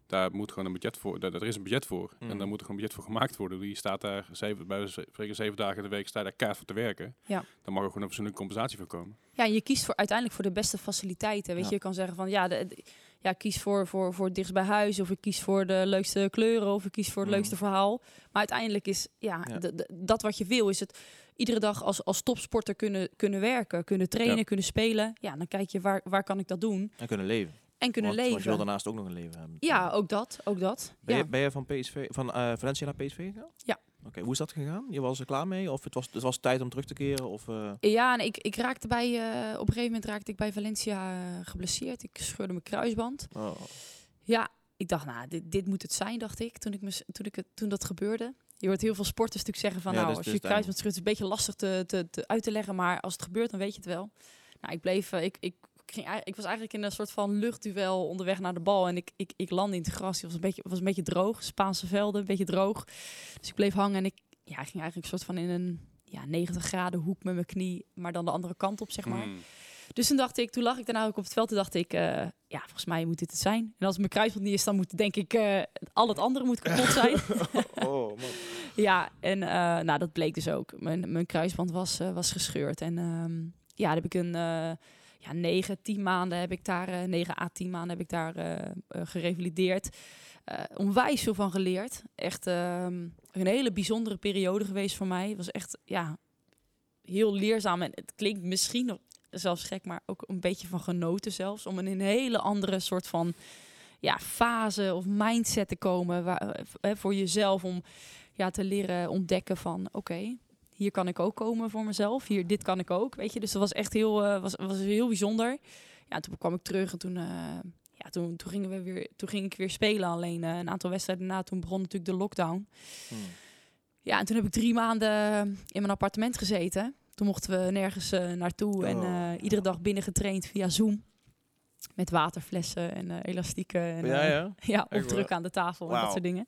daar moet gewoon een budget voor, daar, daar is een budget voor. Mm. En daar moet er gewoon een budget voor gemaakt worden. Je staat daar zeven, bij spreken zeven dagen in de week, sta je daar kaart voor te werken. Ja. Dan mag er gewoon een fatsoenlijke compensatie voor komen. ja, je kiest voor, uiteindelijk voor de beste faciliteiten. Weet Ja. je, je kan zeggen van ja, de, de- ja kies voor, voor, voor het dichtst bij huis. Of ik kies voor de leukste kleuren. Of ik kies voor het Mhm. leukste verhaal. Maar uiteindelijk is ja, Ja. de- de- dat wat je wil, is het iedere dag als, als topsporter kunnen, kunnen werken. Kunnen trainen, Ja. kunnen spelen. Ja, dan kijk je waar, waar kan ik dat doen. En kunnen leven. En kunnen want, Want je wil leven. daarnaast ook nog een leven hebben. Ja, ook dat. Ook dat. Ben, ja. je, ben je van, PSV, van eh, Valencia naar PSV gegaan? Ja. Oké, hoe is dat gegaan? Je was er klaar mee? Of het was, het was tijd om terug te keren? Of, eh, Ja, en ik, ik raakte bij, eh, op een gegeven moment raakte ik bij Valencia geblesseerd. Ik scheurde mijn kruisband. oh. Ja, ik dacht, nou, dit, dit moet het zijn, dacht ik, toen, ik me, toen, ik het, toen dat gebeurde. Je hoort heel veel sporters natuurlijk zeggen van, Ja, nou, dus- als dus je kruisband scheurt, is het een beetje lastig te, te, te uit te leggen, maar als het gebeurt, dan weet je het wel. Nou, ik bleef, ik, ik, ging, ik was eigenlijk in een soort van luchtduel onderweg naar de bal en ik, ik, ik landde in het gras. Het was een beetje, was een beetje droog, Spaanse velden, een beetje droog. Dus ik bleef hangen en ik ja, ging eigenlijk een soort van in een ja, 90 graden hoek met mijn knie, maar dan de andere kant op, zeg maar. Mm. Dus toen dacht ik, toen lag ik daarna ook op het veld, toen dacht ik, eh, ja, volgens mij moet dit het zijn. En als mijn kruisband niet is, dan moet denk ik eh, al het andere moet kapot zijn. oh, man. ja, en eh, nou, dat bleek dus ook. Mijn, mijn kruisband was, was gescheurd. En ehm, ja, dan heb ik een ja, negen, tien maanden heb ik daar, uh, negen à tien maanden heb ik daar uh, gerevalideerd. onwijs veel van geleerd. Echt ehm, een hele bijzondere periode geweest voor mij. Het was echt ja, heel leerzaam. En het klinkt misschien nog zelfs gek, maar ook een beetje van genoten zelfs. Om in een hele andere soort van ja, fase of mindset te komen voor jezelf. Om ja, te leren ontdekken van oké, hier kan ik ook komen voor mezelf. Hier, dit kan ik ook. Weet je, dus dat was echt heel, uh, was, was heel bijzonder. Ja, toen kwam ik terug en toen, uh, ja, toen, toen, gingen we weer, toen ging ik weer spelen. Alleen uh, een aantal wedstrijden na, toen begon natuurlijk de lockdown. Hmm. Ja, en toen heb ik drie maanden in mijn appartement gezeten. Toen mochten we nergens naartoe en uh, iedere dag binnen getraind via Zoom. Met waterflessen en elastieken. En, ja, ja. ja opdruk aan de tafel wow. en dat soort dingen.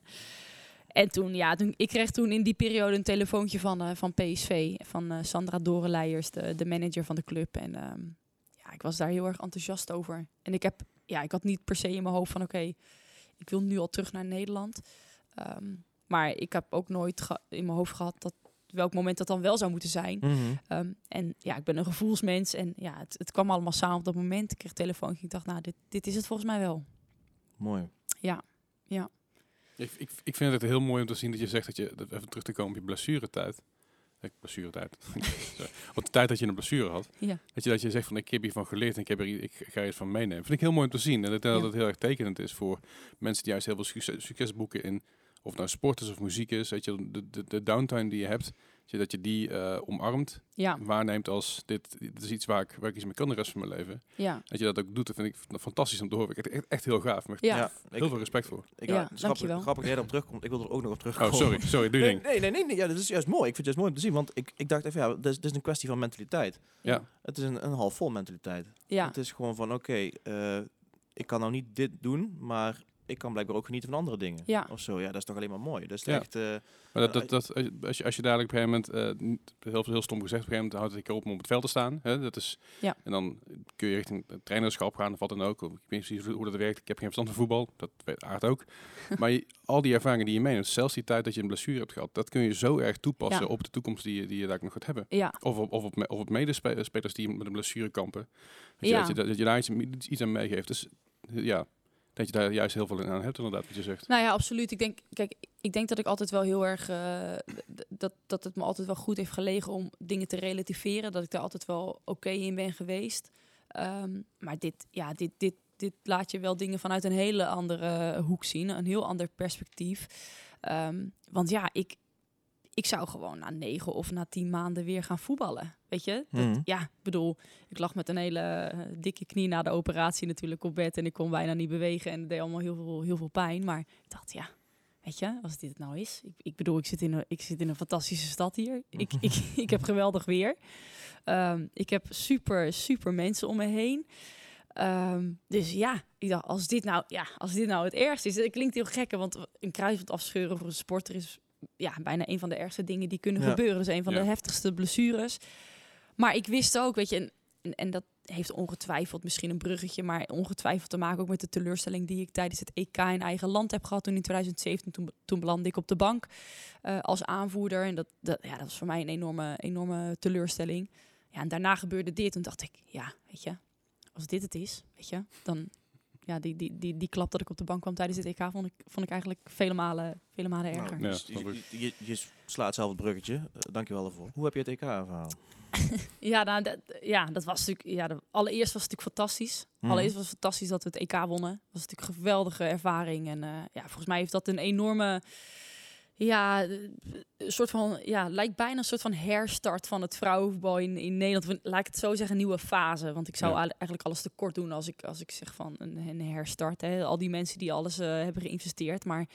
En toen, ja, toen, ik kreeg toen in die periode een telefoontje van, van PSV. Van Sandra Dorenleijers, de, de manager van de club. En um, ja, ik was daar heel erg enthousiast over. En ik heb, ja, ik had niet per se in mijn hoofd van oké, okay, ik wil nu al terug naar Nederland. Um, maar ik heb ook nooit in mijn hoofd gehad dat welk moment dat dan wel zou moeten zijn. Mm -hmm. um, en ja, ik ben een gevoelsmens en ja, het, het kwam allemaal samen op dat moment. Ik kreeg telefoon. Ik dacht, nou, dit, dit is het volgens mij wel. Mooi. Ja, ja. Ik, ik, ik vind het heel mooi om te zien dat je zegt dat je, even terug te komen op je blessuretijd. Ik blessuretijd. op de tijd dat je een blessure had. Ja. Dat je dat je zegt van ik heb hiervan geleerd en ik, heb er, ik ga iets van meenemen. Vind ik heel mooi om te zien. En dat, dat Ja. het heel erg tekenend is voor mensen die juist heel veel succes, succes boeken in of nou sport is of muziek is. Weet je, de, de, de downtime die je hebt, dat je die eh, omarmt, Ja, waarneemt als dit, dit is iets waar ik, waar ik iets mee kan de rest van mijn leven. ja. Dat je dat ook doet, dat vind ik fantastisch om te horen. Ik echt, echt heel gaaf. Maar Ja. Ja, heel ik, veel respect voor. ik, Ja, ja, grappig, dankjewel. grappig dat jij erop terugkomt. Ik wil er ook nog op terugkomen. Oh, sorry, sorry, doe je Nee, ding. nee, nee, nee, nee, ja, dat is juist mooi. Ik vind het juist mooi om te zien, want ik, ik dacht even, ja, dit is, dit is een kwestie van mentaliteit. Ja. Het is een, een half vol mentaliteit. Ja, Het is gewoon van, oké, eh, ik kan nou niet dit doen, maar ik kan blijkbaar ook genieten van andere dingen. Ja. Of zo, ja, dat is toch alleen maar mooi. Dat is Ja. echt, eh, Maar dat, dat, dat, als, je, als je dadelijk op een gegeven moment, eh, heel, heel stom gezegd, op een gegeven moment houdt het op om op het veld te staan. Hè? Dat is, Ja. En dan kun je richting het trainerschap gaan of wat dan ook. Ik weet niet precies hoe dat werkt. Ik heb geen verstand van voetbal, dat weet Aard ook. maar je- al die ervaringen die je meeneemt, zelfs die tijd dat je een blessure hebt gehad, dat kun je zo erg toepassen Ja. op de toekomst die je, die je daar nog gaat hebben. ja, Of op, of op, of op medespelers die met een blessure kampen. Dat je, Ja. dat, je, dat je daar iets, iets aan meegeeft. Dus ja, dat je daar juist heel veel aan hebt inderdaad, wat je zegt. Nou ja, absoluut. Ik denk, kijk, ik denk dat ik altijd wel heel erg eh, dat, dat het me altijd wel goed heeft gelegen om dingen te relativeren. Dat ik daar altijd wel oké in ben geweest. Ehm, maar dit, ja, dit, dit, dit laat je wel dingen vanuit een hele andere hoek zien, een heel ander perspectief. Ehm, want ja, ik, ik zou gewoon na negen of na tien maanden weer gaan voetballen. Weet je? Dat, Mhm. Ja, ik bedoel, ik lag met een hele eh, dikke knie na de operatie natuurlijk op bed en ik kon bijna niet bewegen en het deed allemaal heel veel, heel veel pijn. Maar ik dacht, ja, weet je, als dit het nou is. Ik, ik bedoel, ik zit, in een, ik zit in een fantastische stad hier. Ik, ik, ik heb geweldig weer. Ehm, ik heb super, super mensen om me heen. Ehm, dus ja, ik dacht, als dit nou, ja, als dit nou het ergste is, het klinkt heel gek, hè, want een kruisband afscheuren voor een sporter is ja, bijna een van de ergste dingen die kunnen Ja. gebeuren. Dus een van Ja. de heftigste blessures. Maar ik wist ook, weet je, en, en, en dat heeft ongetwijfeld misschien een bruggetje, maar ongetwijfeld te maken ook met de teleurstelling die ik tijdens het EK in eigen land heb gehad toen in 2017. Toen, toen belandde ik op de bank eh, als aanvoerder en dat, dat, ja, dat was voor mij een enorme, enorme teleurstelling. Ja, en daarna gebeurde dit. Toen dacht ik, ja, weet je, als dit het is, weet je, dan ja, die, die, die, die klap dat ik op de bank kwam tijdens het EK vond ik, vond ik eigenlijk vele malen, vele malen erger. nou, Ja, dus je, je, je slaat zelf het bruggetje. Uh, dankjewel daarvoor. Hoe heb je het EK ervaren? Ja, nou, dat, ja, dat was natuurlijk. Ja, de- allereerst was het natuurlijk fantastisch. Mhm. Allereerst was het fantastisch dat we het EK wonnen. Dat was natuurlijk een geweldige ervaring. En eh, ja, volgens mij heeft dat een enorme. Ja, eh, een soort van. Ja, lijkt bijna een soort van herstart van het vrouwenvoetbal in, in Nederland. Laat ik het zo zeggen, een nieuwe fase. Want ik zou Ja. eigenlijk alles te kort doen als ik, als ik zeg van een, een herstart. Hè. Al die mensen die alles eh, hebben geïnvesteerd. Maar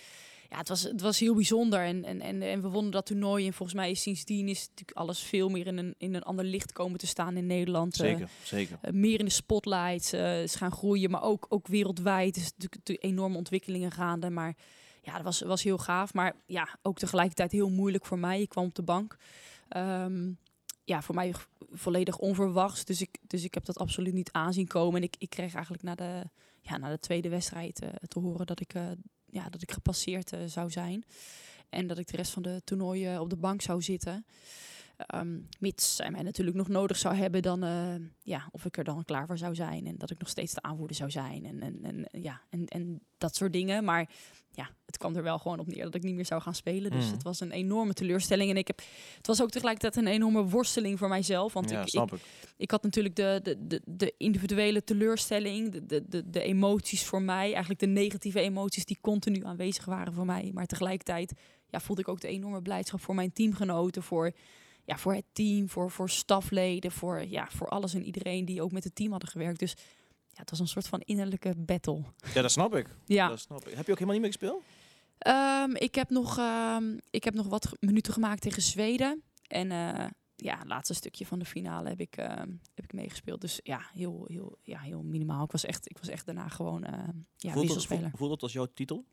ja, het was, het was heel bijzonder. En, en, en, en we wonnen dat toernooi. En volgens mij is sindsdien is natuurlijk alles veel meer in een, in een ander licht komen te staan in Nederland. Eh, Zeker, zeker. meer in de spotlights is gaan groeien, maar ook, ook wereldwijd. Er is natuurlijk natuurlijk enorme ontwikkelingen gaande. Maar ja, dat was, was heel gaaf. Maar ja, ook tegelijkertijd heel moeilijk voor mij. Ik kwam op de bank. Ehm, ja, voor mij volledig onverwachts. Dus ik, dus ik heb dat absoluut niet aanzien komen. En ik, ik kreeg eigenlijk na de, ja, na de tweede wedstrijd eh, te horen dat ik, eh, ja, dat ik gepasseerd eh, zou zijn. En dat ik de rest van de toernooien op de bank zou zitten. Ehm, mits zij mij natuurlijk nog nodig zou hebben, dan eh, ja, of ik er dan klaar voor zou zijn. En dat ik nog steeds de aanvoerder zou zijn. En, en, en, ja, en, en dat soort dingen. Maar ja, het kwam er wel gewoon op neer dat ik niet meer zou gaan spelen. Dus Mm. het was een enorme teleurstelling. En ik heb, het was ook tegelijkertijd een enorme worsteling voor mijzelf. Want ja, ik, ik, ik. ik had natuurlijk de, de, de, de individuele teleurstelling, de, de, de, de emoties voor mij, eigenlijk de negatieve emoties die continu aanwezig waren voor mij. Maar tegelijkertijd ja, voelde ik ook de enorme blijdschap voor mijn teamgenoten, voor, ja, voor het team, voor, voor stafleden, voor, ja, voor alles en iedereen die ook met het team hadden gewerkt. Dus ja, het was een soort van innerlijke battle. Ja, dat snap ik. Ja, Dat snap ik. Heb je ook helemaal niet meer gespeeld? Ehm, ik, heb nog, ehm, ik heb nog wat minuten gemaakt tegen Zweden. En eh, ja, het laatste stukje van de finale heb ik, ehm, heb ik meegespeeld. Dus ja heel, heel, ja, heel minimaal. Ik was echt, ik was echt daarna gewoon eh, ja, voelt, het, wisselspeler. voelt, voelt het als jouw titel?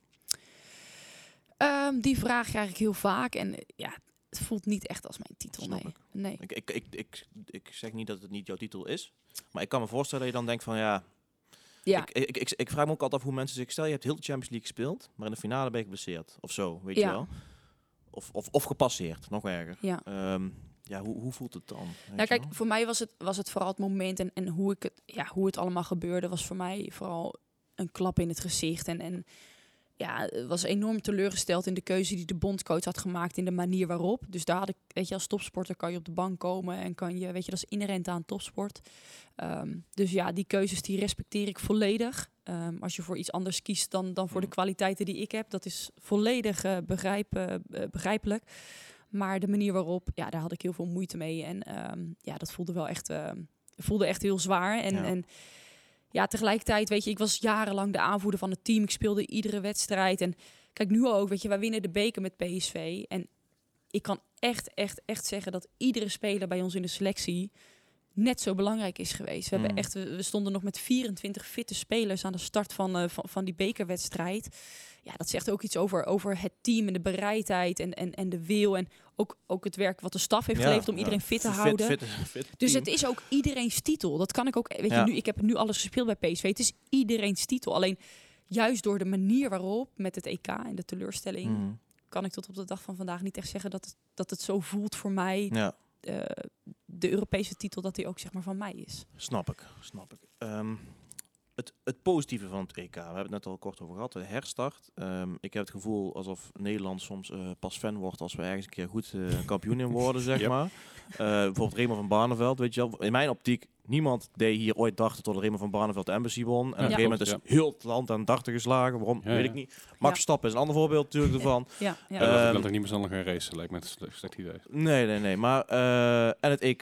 Die vraag krijg ik heel vaak. En ja, het voelt niet echt als mijn titel. Snap Nee. ik. nee. Ik, ik, ik, ik, ik zeg niet dat het niet jouw titel is. Maar ik kan me voorstellen dat je dan denkt van ja... Ja, Ik, ik, ik, ik vraag me ook altijd af hoe mensen zich... Stel, je hebt heel de Champions League gespeeld, maar in de finale ben je geblesseerd. Of zo, weet Ja. je wel. Of, of, of gepasseerd, nog erger. ja. Ehm, ja, hoe, hoe voelt het dan? Nou, kijk, wel? voor mij was het, was het vooral het moment en, en hoe, ik het, ja, hoe het allemaal gebeurde, was voor mij vooral een klap in het gezicht. En, en ja, was enorm teleurgesteld in de keuze die de bondcoach had gemaakt in de manier waarop. Dus daar had ik, weet je, als topsporter kan je op de bank komen en kan je, weet je, dat is inherent aan topsport. Ehm, dus ja, die keuzes die respecteer ik volledig. Ehm, als je voor iets anders kiest dan, dan voor de Mm. kwaliteiten die ik heb, dat is volledig eh, begrijp, eh, eh, begrijpelijk. Maar de manier waarop, ja, daar had ik heel veel moeite mee. En ehm, ja, dat voelde wel echt, voelde echt heel zwaar. En ja. en ja, tegelijkertijd, weet je, ik was jarenlang de aanvoerder van het team. Ik speelde iedere wedstrijd. En kijk, nu ook, weet je, wij winnen de beker met PSV. En ik kan echt, echt, echt zeggen dat iedere speler bij ons in de selectie net zo belangrijk is geweest. We, Mm. hebben echt, we we stonden nog met 24 fitte spelers aan de start van, eh, van, van die bekerwedstrijd. Ja, dat zegt ook iets over, over het team en de bereidheid en, en, en de wil. En ook, ook het werk wat de staf heeft geleverd om iedereen fit te Fit- houden. fit- fit Dus het is ook iedereen's titel. Dat kan ik ook. Weet je, nu, ik heb nu alles gespeeld bij PSV. Het is iedereen's titel. Alleen juist door de manier waarop met het EK en de teleurstelling, Mhm. kan ik tot op de dag van vandaag niet echt zeggen dat het, dat het zo voelt voor mij. Ja, eh, de Europese titel, dat die ook zeg maar van mij is. snap ik. Snap ik. Ehm, het, het positieve van het EK, we hebben het net al kort over gehad, de herstart. Ehm, ik heb het gevoel alsof Nederland soms eh, pas fan wordt als we ergens een keer goed eh, kampioen in worden, zeg Yep. maar. Eh, bijvoorbeeld Raymond van Barneveld, weet je wel. In mijn optiek, niemand deed hier ooit dachten tot Raymond van Barneveld de Embassy won. En op een gegeven moment is heel het land aan darten geslagen. Waarom, Ja, weet ja. ik niet. Max Verstappen is een ander voorbeeld natuurlijk ervan. Ja, ja. Ja, dat Ehm, ik dat niet meer gaan racen, lijkt me een sle- slecht idee. Nee, nee, nee. Maar, eh, en het EK,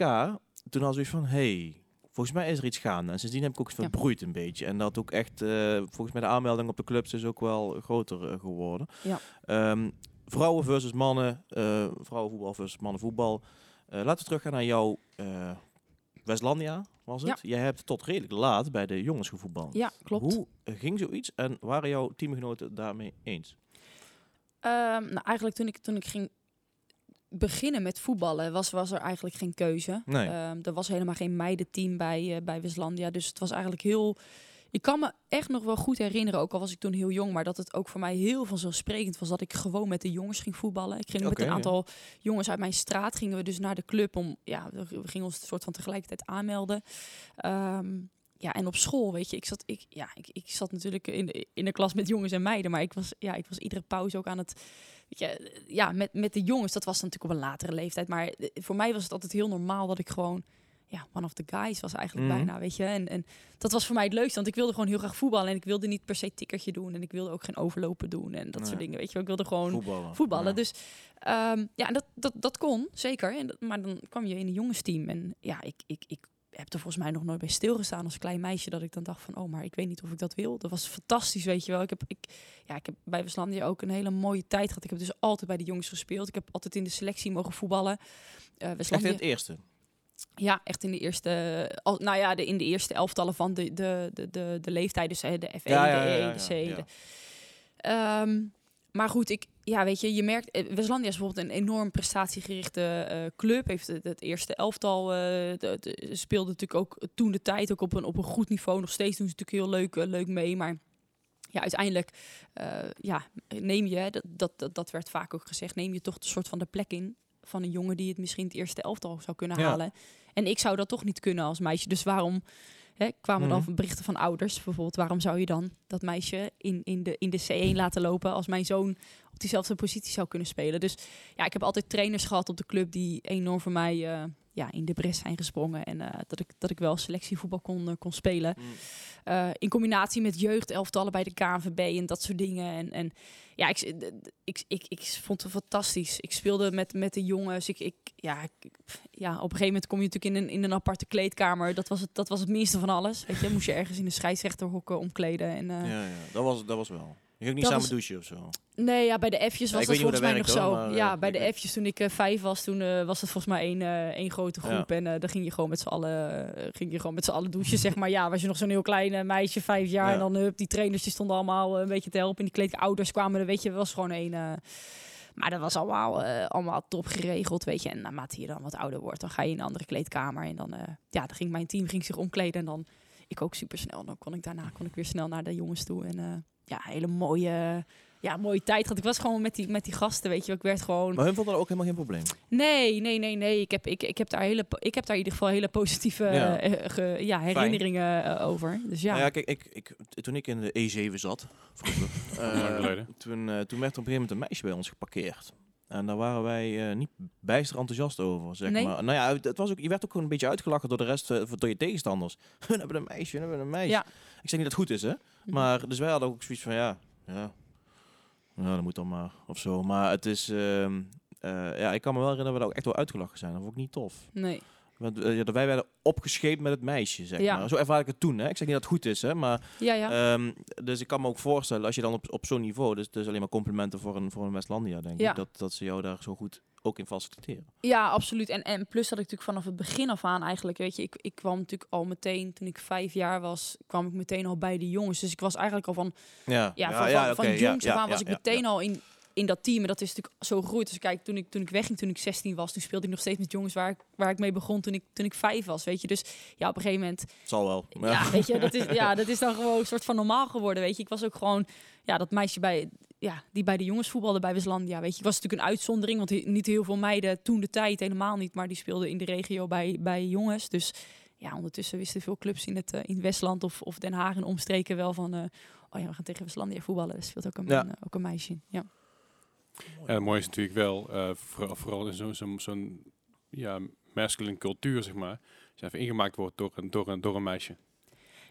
toen had zoiets van, hey, volgens mij is er iets gaande. En sindsdien heb ik ook Ja. verbroeid een beetje. En dat ook echt, eh, volgens mij de aanmelding op de clubs is ook wel groter eh, geworden. Ja. Ehm, vrouwen versus mannen, eh vrouwenvoetbal versus mannenvoetbal. Laten we teruggaan naar jouw Westlandia, was het? Jij hebt tot redelijk laat bij de jongens gevoetbald. ja, klopt. Hoe ging zoiets en waren jouw teamgenoten daarmee eens? Ehm, nou, eigenlijk toen ik, toen ik ging beginnen met voetballen, was, was er eigenlijk geen keuze. Nee. Ehm, er was helemaal geen meidenteam bij, eh bij Westlandia. Dus het was eigenlijk heel... Ik kan me echt nog wel goed herinneren, ook al was ik toen heel jong, maar dat het ook voor mij heel vanzelfsprekend was dat ik gewoon met de jongens ging voetballen. Ik ging met een ja. aantal jongens uit mijn straat, gingen we dus naar de club om, ja, we we gingen ons soort van tegelijkertijd aanmelden. Ehm, ja, en op school, weet je, ik zat, ik, ja, ik, ik zat natuurlijk in de, in de klas met jongens en meiden, maar ik was, ja, ik was iedere pauze ook aan het, weet je, ja, met, met de jongens, dat was natuurlijk op een latere leeftijd, maar eh, voor mij was het altijd heel normaal dat ik gewoon, ja, one of the guys was eigenlijk Mhm. bijna, weet je, en, en dat was voor mij het leukste, want ik wilde gewoon heel graag voetballen en ik wilde niet per se tikkertje doen en ik wilde ook geen overlopen doen en dat Nee. soort dingen, weet je, ik wilde gewoon Voetballen. voetballen. Ja. Dus ehm, ja, en dat, dat, dat kon, zeker. En dat, maar dan kwam je in een jongensteam. En ja, ik, ik, ik heb er volgens mij nog nooit bij stilgestaan als klein meisje. Dat ik dan dacht van, oh, maar ik weet niet of ik dat wil. Dat was fantastisch, weet je wel. Ik heb, ik, ja, ik heb bij Westlandia ook een hele mooie tijd gehad. Ik heb dus altijd bij de jongens gespeeld. Ik heb altijd in de selectie mogen voetballen. Eh Echt in Westlandia, het eerste? ja, echt in de eerste, al, nou ja, de, in de eerste elftallen van de, de, de, de, de leeftijd. Dus hè, de F1, Ja, ja, de E, de C. de- Ehm, maar goed, ik, ja, weet je, je merkt, eh, Westlandia is bijvoorbeeld een enorm prestatiegerichte eh, club. Heeft het, het eerste elftal, de- de- speelde natuurlijk ook toen de tijd ook op een, op een goed niveau. Nog steeds doen ze natuurlijk heel leuk, leuk mee, maar ja, uiteindelijk, ja, neem je, hè, dat, dat, dat, dat werd vaak ook gezegd, neem je toch een soort van de plek in van een jongen die het misschien het eerste elftal zou kunnen Ja. halen. En ik zou dat toch niet kunnen als meisje. Dus waarom hè, kwamen dan Mhm. berichten van ouders bijvoorbeeld? Waarom zou je dan dat meisje in, in, de, in de C1 laten lopen als mijn zoon op diezelfde positie zou kunnen spelen? Dus ja, ik heb altijd trainers gehad op de club die enorm voor mij eh, ja, in de bres zijn gesprongen. En eh, dat, ik, dat ik wel selectievoetbal kon, eh, kon spelen. Mm. Eh, in combinatie met jeugdelftallen bij de KNVB en dat soort dingen. En, en ja, ik, ik, ik, ik vond het fantastisch. Ik speelde met, met de jongens. Ik, ik, ja, ik, ja, op een gegeven moment kom je natuurlijk in een, in een aparte kleedkamer. Dat was, het, dat was het minste van alles. Weet je, moest je ergens in de scheidsrechterhokken omkleden. En, Ja, ja, dat was, dat was wel. Je ging niet Dat samen was- douchen of zo. Nee, ja, bij de F'jes Ja, was ik dat volgens mij nog zo. maar, ja, eh, bij de F'jes toen ik eh, vijf was, toen eh, was het volgens mij één, eh, één grote Ja. groep. En dan ging je gewoon met z'n allen, ging je gewoon met z'n allen douchen, zeg maar. Ja, was je nog zo'n heel klein meisje, vijf jaar. Ja. En dan hup, die trainers die stonden allemaal een beetje te helpen. En die kleedkamer, ouders kwamen er, weet je, was gewoon één... maar dat was allemaal, allemaal top geregeld, weet je. En naarmate je dan wat ouder wordt, dan ga je in een andere kleedkamer. En dan, ja, dan ging mijn team ging zich omkleden. En dan, ik ook super snel. Dan kon ik daarna kon ik weer snel naar de jongens toe. En ja, hele mooie, ja, mooie tijd gehad. Ik was gewoon met die, met die gasten, weet je. Ik werd gewoon... Maar hun vonden dat ook helemaal geen probleem. Nee, nee, nee, nee. Ik heb, ik, ik heb daar hele, ik heb daar in ieder geval hele positieve Ja. eh, ge- ja, herinneringen eh, over. Dus ja. Nou ja, kijk, ik, ik, toen ik in de E7 zat, vroeger, eh, toen, eh, toen werd er op een gegeven moment een meisje bij ons geparkeerd. En daar waren wij eh, niet bijster enthousiast over, zeg Nee? maar. Nou ja, het was ook, je werd ook gewoon een beetje uitgelachen door de rest, eh, door je tegenstanders. Hun hebben een meisje, hun hebben een meisje. Ja. Ik zeg niet dat het goed is, hè. Maar, dus wij hadden ook zoiets van, ja, ja, ja dat moet dan maar, of zo. Maar het is, ehm, eh, ja, ik kan me wel herinneren dat we daar ook echt wel uitgelachen zijn. Dat vond ik niet tof. Nee. Want eh, ja, wij werden opgescheept met het meisje, zeg Ja. maar. Zo ervaar ik het toen, hè. Ik zeg niet dat het goed is, hè, maar... Ja, ja. Ehm, dus ik kan me ook voorstellen, als je dan op, op zo'n niveau, dus, dus alleen maar complimenten voor een, voor een Westlandia, denk ik, dat, dat ze jou daar zo goed ook in faciliteren. Ja, absoluut. En, en plus dat ik natuurlijk vanaf het begin af aan eigenlijk, weet je, ik, ik kwam natuurlijk al meteen, toen ik vijf jaar was, kwam ik meteen al bij de jongens. Dus ik was eigenlijk al van, Ja, ja, van, van, van oké, jongs ja, af aan ja, was ik ja, meteen ja. al in, in dat team. En dat is natuurlijk zo gegroeid. Dus kijk, toen ik, toen ik wegging, toen ik 16 was, toen speelde ik nog steeds met jongens waar ik, waar ik mee begon toen ik, toen ik vijf was, weet je. Dus ja, op een gegeven moment zal wel. Ja, weet je, dat is, ja, dat is dan gewoon een soort van normaal geworden, weet je. Ik was ook gewoon, ja, dat meisje bij, ja, die bij de jongens voetbalde bij Westlandia, weet je. Ik was natuurlijk een uitzondering, want niet heel veel meiden toen de tijd helemaal niet, maar die speelden in de regio bij, bij jongens. Dus ja, ondertussen wisten veel clubs in het, eh, in Westland of, of Den Haag en omstreken wel van, eh, oh ja, we gaan tegen Westlandia voetballen. Er speelt ook een, Ja. een, ook een meisje in, ja. En het mooie is natuurlijk wel, eh, vooral, vooral in zo'n zo'n zo'n, ja, masculine cultuur, zeg maar, als je even ingemaakt wordt door een, door een, door een meisje.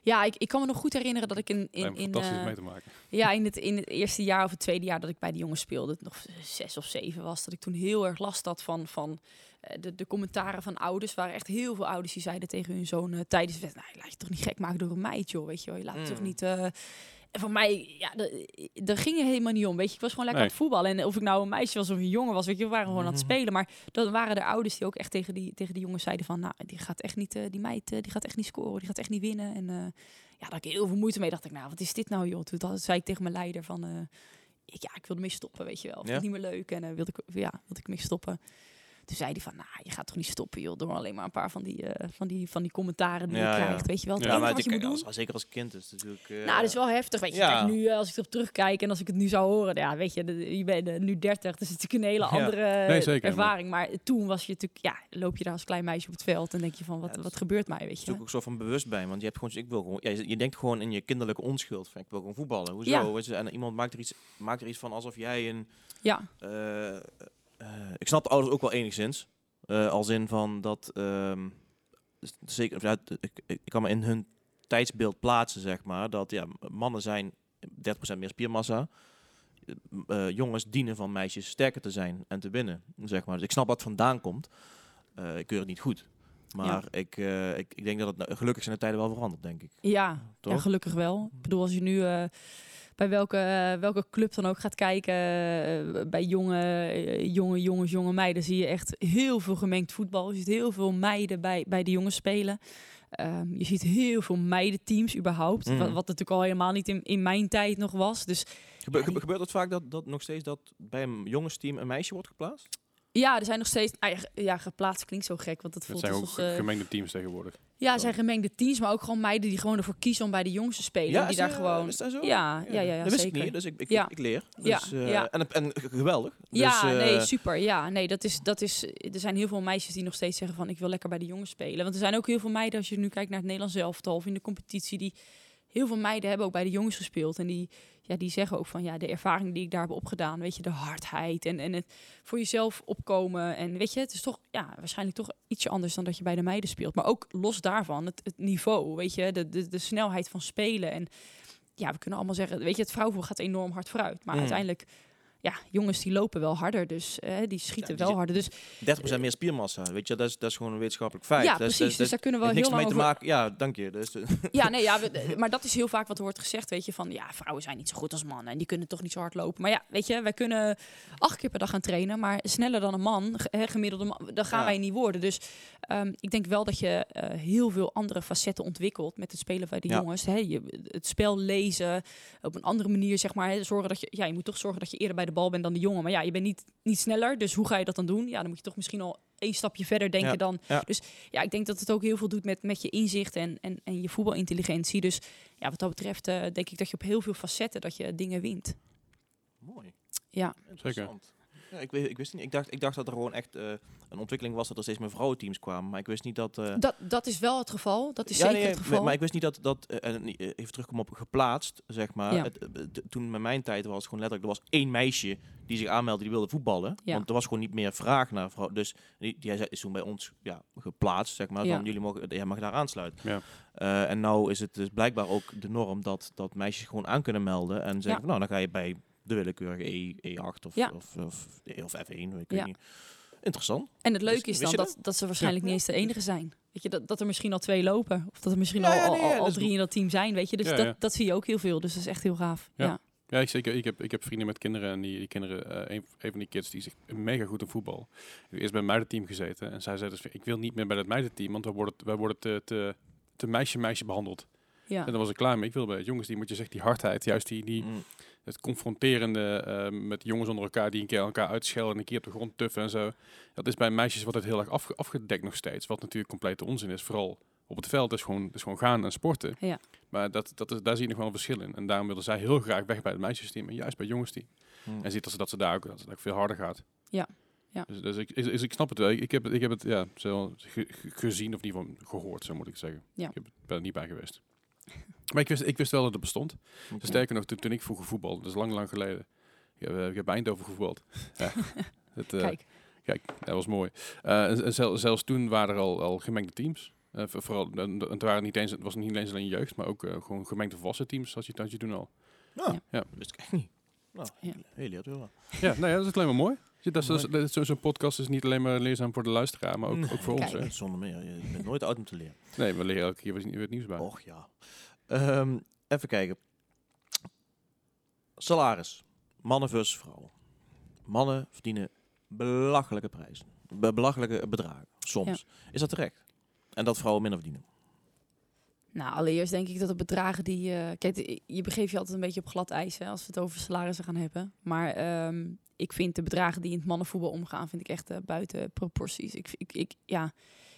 Ja, ik, ik kan me nog goed herinneren dat ik in, in, in, fantastisch eh, mee te maken. Ja, in het, in het eerste jaar of het tweede jaar dat ik bij de jongens speelde, nog zes of zeven was, dat ik toen heel erg last had van, van eh, de, de commentaren van ouders. waren echt heel veel ouders die zeiden tegen hun zoon eh, tijdens nou, laat je toch niet gek maken door een meid, joh, weet je wel. Je laat je toch Mm. niet... eh, en voor mij, ja, daar ging het helemaal niet om, weet je. Ik was gewoon lekker Nee. aan het voetballen. En of ik nou een meisje was of een jongen was, weet je, we waren gewoon aan het Mhm. spelen. Maar dan waren er ouders die ook echt tegen die, tegen die jongens zeiden van, nou, die gaat echt niet, eh, die meid, eh, die gaat echt niet scoren, die gaat echt niet winnen. En eh, ja, daar had ik heel veel moeite mee. Dacht ik, nou, wat is dit nou, joh? Toen had- zei ik tegen mijn leider van, ik, ja, ik wilde mee stoppen, weet je wel. Vond Ja? het niet meer leuk en wilde ik, ja, wilde ik mee stoppen. Toen zei hij van, nou, je gaat toch niet stoppen, joh, door alleen maar een paar van die, eh, van die, van die commentaren die Ja, je ja. krijgt, weet je wel. Het Ja, maar wat je als, doen... als- zeker als kind is het natuurlijk... eh, Nou, dat is wel heftig, weet je. Ja. Kijk, nu eh, als ik erop terugkijk en als ik het nu zou horen, ja, weet je, de- je bent nu 30, dus het is natuurlijk een hele Ja. andere Nee, zeker, ervaring. Maar toen was je natuurlijk, ja, loop je daar als klein meisje op het veld en denk je van, wat, wat is- gebeurt mij, weet is je. natuurlijk ook zo van bewust bij, want je hebt gewoon, ik wil gewoon, ja, je, je denkt gewoon in je kinderlijke onschuld van ik wil gewoon voetballen. Hoezo? Ja. Weet je, En iemand maakt er iets, maakt er iets van alsof jij een, Ja, ik snap de ouders ook wel enigszins, Eh, als in van dat, ehm, zeker, ja, ik, ik, kan me in hun tijdsbeeld plaatsen zeg maar, dat ja, mannen zijn 30% meer spiermassa. Eh, jongens dienen van meisjes sterker te zijn en te winnen, zeg maar. Dus ik snap wat vandaan komt. Eh, ik keur het niet goed. Maar ik, eh, ik, ik denk dat het nou- gelukkig zijn de tijden wel veranderd, denk ik. Ja, Toch? ja, gelukkig wel. Ik bedoel, als je nu eh, bij welke, eh, welke club dan ook gaat kijken, eh, bij jonge, eh, jonge jongens, jonge meiden, zie je echt heel veel gemengd voetbal. Je ziet heel veel meiden bij, bij de jongens spelen. Ehm, je ziet heel veel meidenteams überhaupt. Mhm. Wat, wat natuurlijk al helemaal niet in, in mijn tijd nog was. Dus Gebe- Ja, gebe- die- gebeurt het vaak dat, dat nog steeds dat bij een jongensteam een meisje wordt geplaatst? Ja, er zijn nog steeds... ah, ja, ge- ja, geplaatst klinkt zo gek, want het Het voelt zijn ook alsof... eh, gemengde teams tegenwoordig. ja, er zijn gemengde teams, maar ook gewoon meiden die gewoon ervoor kiezen om bij de jongens te spelen. die is, daar gewoon... Is dat zo? Ja, ja, ja, ja, dat wist zeker. ik niet, dus ik, ik, Ja. leer. Ja, Dus, eh, ja. En, en geweldig. Ja, dus, eh, nee, super. Ja, nee, dat is, dat is. Er zijn heel veel meisjes die nog steeds zeggen van ik wil lekker bij de jongens spelen. Want er zijn ook heel veel meiden, als je nu kijkt naar het Nederlands elftal of in de competitie, die heel veel meiden hebben ook bij de jongens gespeeld. En die, ja, die zeggen ook van ja, de ervaring die ik daar heb opgedaan, weet je, de hardheid en, en het voor jezelf opkomen. En weet je, het is toch ja, waarschijnlijk toch ietsje anders dan dat je bij de meiden speelt. Maar ook los daarvan, het, het niveau, weet je, de, de, de snelheid van spelen. En ja, we kunnen allemaal zeggen, weet je, het vrouwenvoer gaat enorm hard vooruit. Maar Mm. uiteindelijk, ja, jongens die lopen wel harder, dus eh, die schieten die wel harder. Dus 30% meer spiermassa, weet je, dat is, dat is gewoon een wetenschappelijk feit. ja, Dat is- precies. dat is- dus daar kunnen we heel niks lang mee te maken. Ja, dank je. Dus, Ja, nee, ja, we- maar dat is heel vaak wat wordt gezegd, weet je, van ja, vrouwen zijn niet zo goed als mannen en die kunnen toch niet zo hard lopen. Maar ja, weet je, wij kunnen acht keer per dag gaan trainen, maar sneller dan een man, hè, gemiddelde man, dan gaan Ja. wij niet worden. Dus ehm, ik denk wel dat je eh, heel veel andere facetten ontwikkelt met het spelen bij de Ja. jongens. Hè, je, het spel lezen, op een andere manier, zeg maar, hè, zorgen dat je, ja, je moet toch zorgen dat je eerder bij de bal bent dan de jongen. Maar ja, je bent niet, niet sneller, dus hoe ga je dat dan doen? Ja, dan moet je toch misschien al één stapje verder denken Ja, dan. ja. Dus ja, ik denk dat het ook heel veel doet met, met je inzicht en, en, en je voetbalintelligentie. Dus ja, wat dat betreft eh, denk ik dat je op heel veel facetten dat je dingen wint. Mooi. Ja. Interessant. Ja, ik, weet, ik wist niet. Ik dacht, ik dacht dat er gewoon echt eh, een ontwikkeling was dat er steeds meer vrouwenteams kwamen. Maar ik wist niet dat. eh, Dat, dat is wel het geval. Dat is ja, zeker nee, het maar- geval. Maar ik wist niet dat dat. eh, en even terugkomen op geplaatst, zeg maar. Ja. Het, t- toen met mijn tijd was het gewoon letterlijk. Er was één meisje die zich aanmeldde die wilde voetballen. Ja. Want er was gewoon niet meer vraag naar vrouw. Dus die, die zei- is toen bij ons ja, geplaatst, zeg maar. Ja. Van jullie mogen, jij mag daar aansluiten. Ja. Eh, en nou is het dus blijkbaar ook de norm dat, dat meisjes gewoon aan kunnen melden. En zeggen, Ja. van, nou dan ga je bij de willekeurige E, E8 of, Ja. of, of, of F1, weet ik Ja. niet. Interessant. en het leuke is dan dat, dat ze waarschijnlijk Ja. niet eens de enige zijn. Weet je, dat, dat er misschien al twee lopen. Of dat er misschien Ja, al, al, is drie in dat team zijn. Weet je, dus Ja, dat, ja. dat zie je ook heel veel. Dus dat is echt heel gaaf. Ja. Ja. Ja, ik, zeker. Ik heb, ik heb vrienden met kinderen en die, die kinderen, eh, een, een van die kids, die zich mega goed in voetbal. Die eerst bij een meidenteam gezeten en zij zei dus, ik wil niet meer bij dat meidenteam, want wij worden, wij worden te, te, te meisje-meisje behandeld. Ja. En dan was ik klaar mee. Ik wil bij het jongens, die moet je zeggen, die hardheid, juist die, die, Mm. Het confronterende eh, met jongens onder elkaar die een keer elkaar uitschelden en een keer op de grond tuffen en zo. Dat is bij meisjes wordt het heel erg afge- afgedekt nog steeds, wat natuurlijk complete onzin is. Vooral op het veld is gewoon, is gewoon gaan en sporten. Ja. Maar dat, dat is, daar zie je nog wel een verschil in. En daarom willen zij heel graag weg bij het meisjesteam en juist bij het jongensteam. Mm. En ziet dat ze, dat ze daar ook, dat het ook veel harder gaat. Ja. Ja. Dus, dus ik, is, is- ik snap het wel. Ik, ik heb, het- ik heb het ja, zo ge- ge- gezien of in ieder geval gehoord, zo moet ik zeggen. Ja. Ik heb, ben er niet bij geweest. Maar ik wist, ik wist wel dat het bestond. Sterker nog, toen, toen ik vroeger voetbalde, dat is lang, lang geleden. Ik heb, eh, ik heb Eindhoven gevoetbald. ja. het, eh, Kijk, Kijk, dat was mooi. Eh, en, en zel- zelfs toen waren er al, al gemengde teams. Eh, voor- vooral, en het, waren niet eens, het was niet eens alleen jeugd, maar ook gewoon gemengde volwassen teams, zoals je, had je toen al. Nou, Ja. Ja. wist ik echt niet. Nou, Ja. heel wel. Ja, nou ja, dat is alleen maar mooi. Ja, Dat is, dat Zo'n podcast is niet alleen maar leerzaam voor de luisteraar, maar ook, Nee, ook voor ons. Hè? Zonder meer. Je bent nooit oud om te leren. Nee, we leren elke keer weer het nieuws bij. Och ja. Ehm, even kijken. Salaris. Mannen versus vrouwen. Mannen verdienen belachelijke prijzen. Be- belachelijke bedragen. Soms. Is dat terecht? En dat vrouwen minder verdienen. Nou, allereerst denk ik dat de bedragen die... eh kijk, je begeeft je altijd een beetje op glad ijs hè, als we het over salarissen gaan hebben. Maar ehm, ik vind de bedragen die in het mannenvoetbal omgaan, vind ik echt eh, buiten proporties. Ik, ik, ik, ja,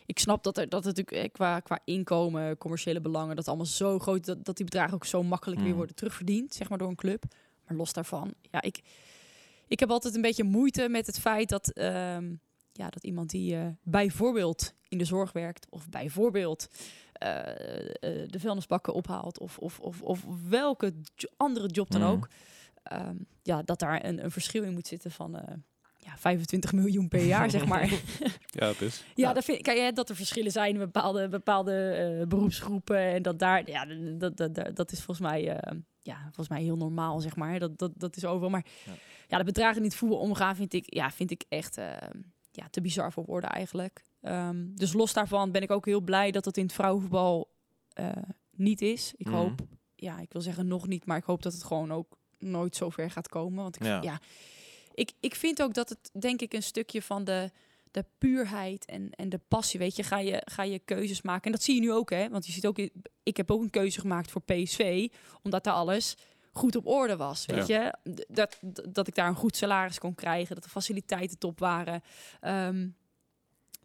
ik snap dat er dat het natuurlijk eh, qua, qua inkomen, commerciële belangen, dat allemaal zo groot dat, dat die bedragen ook zo makkelijk weer Mm. worden terugverdiend, zeg maar door een club. Maar los daarvan, ja, ik, ik heb altijd een beetje moeite met het feit dat, ehm, ja, dat iemand die eh, bijvoorbeeld in de zorg werkt of bijvoorbeeld eh, eh, de vuilnisbakken ophaalt of, of, of, of welke jo- andere job dan Mm. ook, ehm, ja, dat daar een, een verschil in moet zitten van ja, 25 miljoen per jaar, zeg maar. Ja, het is. Ja, Ja. Dat, vind, kijk, hè, dat er verschillen zijn in bepaalde, bepaalde beroepsgroepen. En dat daar, ja, dat, dat, dat, dat is volgens mij, eh, ja, volgens mij heel normaal, zeg maar. Dat, dat, dat is overal. Maar Ja. ja. de bedragen die het voetbal omgaan, vind ik, ja, vind ik echt eh, ja, te bizar voor woorden eigenlijk. Ehm, dus los daarvan ben ik ook heel blij dat het in het vrouwenvoetbal eh, niet is. Ik Mhm. hoop, ja, ik wil zeggen nog niet, maar ik hoop dat het gewoon ook nooit zo ver gaat komen. Want ik, Ja. ja. ik, ik vind ook dat het, denk ik, een stukje van de, de puurheid en, en de passie, weet je, ga je, ga je keuzes maken. En dat zie je nu ook, hè. Want je ziet ook, ik heb ook een keuze gemaakt voor PSV, omdat daar alles goed op orde was, weet je. Dat, dat ik daar een goed salaris kon krijgen, dat de faciliteiten top waren. Ehm,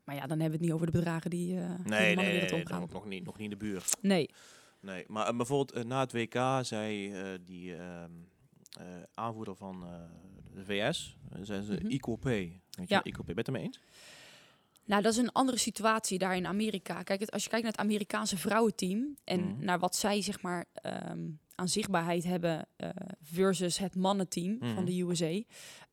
maar ja, dan hebben we het niet over de bedragen die, uh, nee, die nee, nee, nog niet, nog niet in de buurt. Nee. Nee, maar uh, bijvoorbeeld uh, na het WK zei die ehm, aanvoerder van de VS, zijn ze mm -hmm. equal pay. Weet ja. je, equal pay. Ben je het ermee eens? Nou, dat is een andere situatie daar in Amerika. Kijk, als je kijkt naar het Amerikaanse vrouwenteam en Mhm. naar wat zij zeg maar ehm, aan zichtbaarheid hebben eh, versus het mannenteam Mhm. van de USA,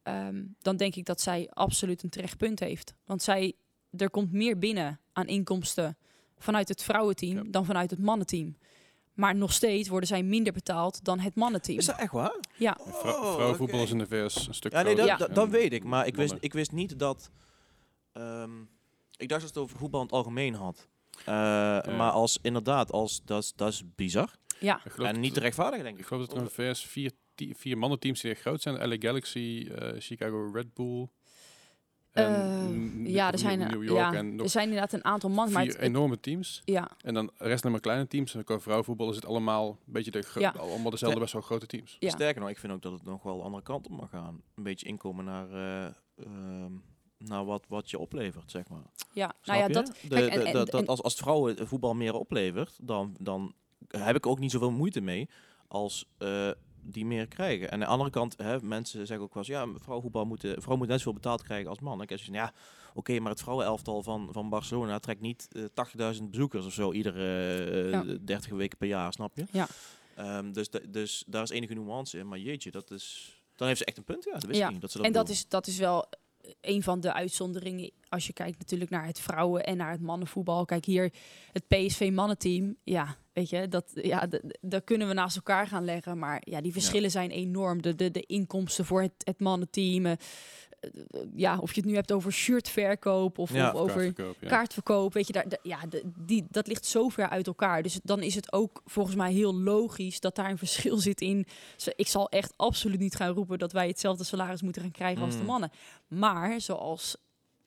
ehm, dan denk ik dat zij absoluut een terecht punt heeft. Want zij, er komt meer binnen aan inkomsten vanuit het vrouwenteam Ja. dan vanuit het mannenteam. Maar nog steeds worden zij minder betaald dan het mannenteam. Is dat echt waar? Ja, Oh, vrouwenvoetbal is in de VS een stuk Ja, nee, dat, dat, weet ik. Maar ik wist, ik wist niet dat... ehm, ik dacht dat het over voetbal in het algemeen had. Eh, Maar als inderdaad, als, dat, dat is bizar. Ja. En niet dat- te rechtvaardig, denk Ik ik. geloof dat er in de VS vier, vier mannenteams die echt groot zijn. LA Galaxy, eh, Chicago Red Bull. en Eh, ja, er New- zijn, New York ja, en er zijn inderdaad een aantal mannen. Maar vier het- het- enorme teams. ja, En dan de rest alleen maar kleine teams. En qua vrouwenvoetbal is het allemaal een beetje de Ja. allemaal dezelfde best wel grote teams. ja. Sterker nog, ik vind ook dat het nog wel de andere kant op mag gaan. Een beetje inkomen naar, eh, ehm, naar wat, wat je oplevert, zeg maar. ja. Snap nou ja, je? dat, De- kijk, en- de- en- dat, als, als vrouwen voetbal meer oplevert, dan, dan heb ik ook niet zoveel moeite mee als eh, die meer krijgen. En aan de andere kant, hè, mensen zeggen ook wel eens, ja, vrouwenvoetbal moet, vrouw moet net zoveel betaald krijgen als man. Ik van, ja, oké, maar het vrouwenelftal van, van Barcelona trekt niet eh 80.000 bezoekers of zo iedere eh, Ja. 30 weken per jaar, snap je? Ja. Ehm, dus, dus daar is enige nuance in, maar jeetje, dat is... Dan heeft ze echt een punt, ja. Dat wist Ja, ik niet. Dat ze dat en dat doen. is, dat is wel een van de uitzonderingen als je kijkt natuurlijk naar het vrouwen- en naar het mannenvoetbal. Kijk hier, het PSV-mannenteam, ja, weet je, dat, ja, dat kunnen we naast elkaar gaan leggen. Maar ja, die verschillen zijn enorm. De, de, de inkomsten voor het, het mannenteam, eh, ja, of je het nu hebt over shirtverkoop of, Ja, of over Kaartverkoop, ja. kaartverkoop, weet je, daar, ja, die, dat ligt zo ver uit elkaar. Dus dan is het ook volgens mij heel logisch dat daar een verschil zit in. Ik zal echt absoluut niet gaan roepen dat wij hetzelfde salaris moeten gaan krijgen als de Mm. mannen. Maar zoals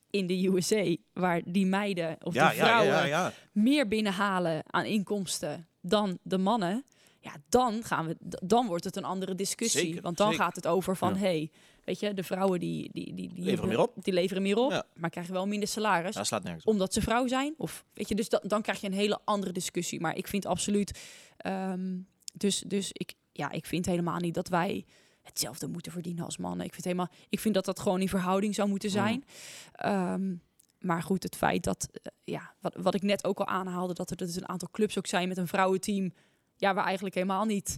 in de USA, waar die meiden of ja, ja, vrouwen meer binnenhalen aan inkomsten dan de mannen. Ja, dan, gaan we, dan wordt het een andere discussie. Zeker, Want dan zeker. gaat het over van, hey, weet je, de vrouwen die, die, die, die Leveren meer op. Die leveren meer op, Ja. maar krijgen wel minder salaris Dat slaat nergens op. omdat ze vrouw zijn? Of weet je, dus da- dan krijg je een hele andere discussie. Maar ik vind absoluut. ehm, dus, dus ik, ja, ik vind helemaal niet dat wij hetzelfde moeten verdienen als mannen. Ik vind helemaal, ik vind dat dat gewoon in verhouding zou moeten zijn. Ehm, maar goed, het feit dat, eh, ja, wat, wat ik net ook al aanhaalde, dat er dus een aantal clubs ook zijn met een vrouwenteam, ja, waar eigenlijk helemaal niet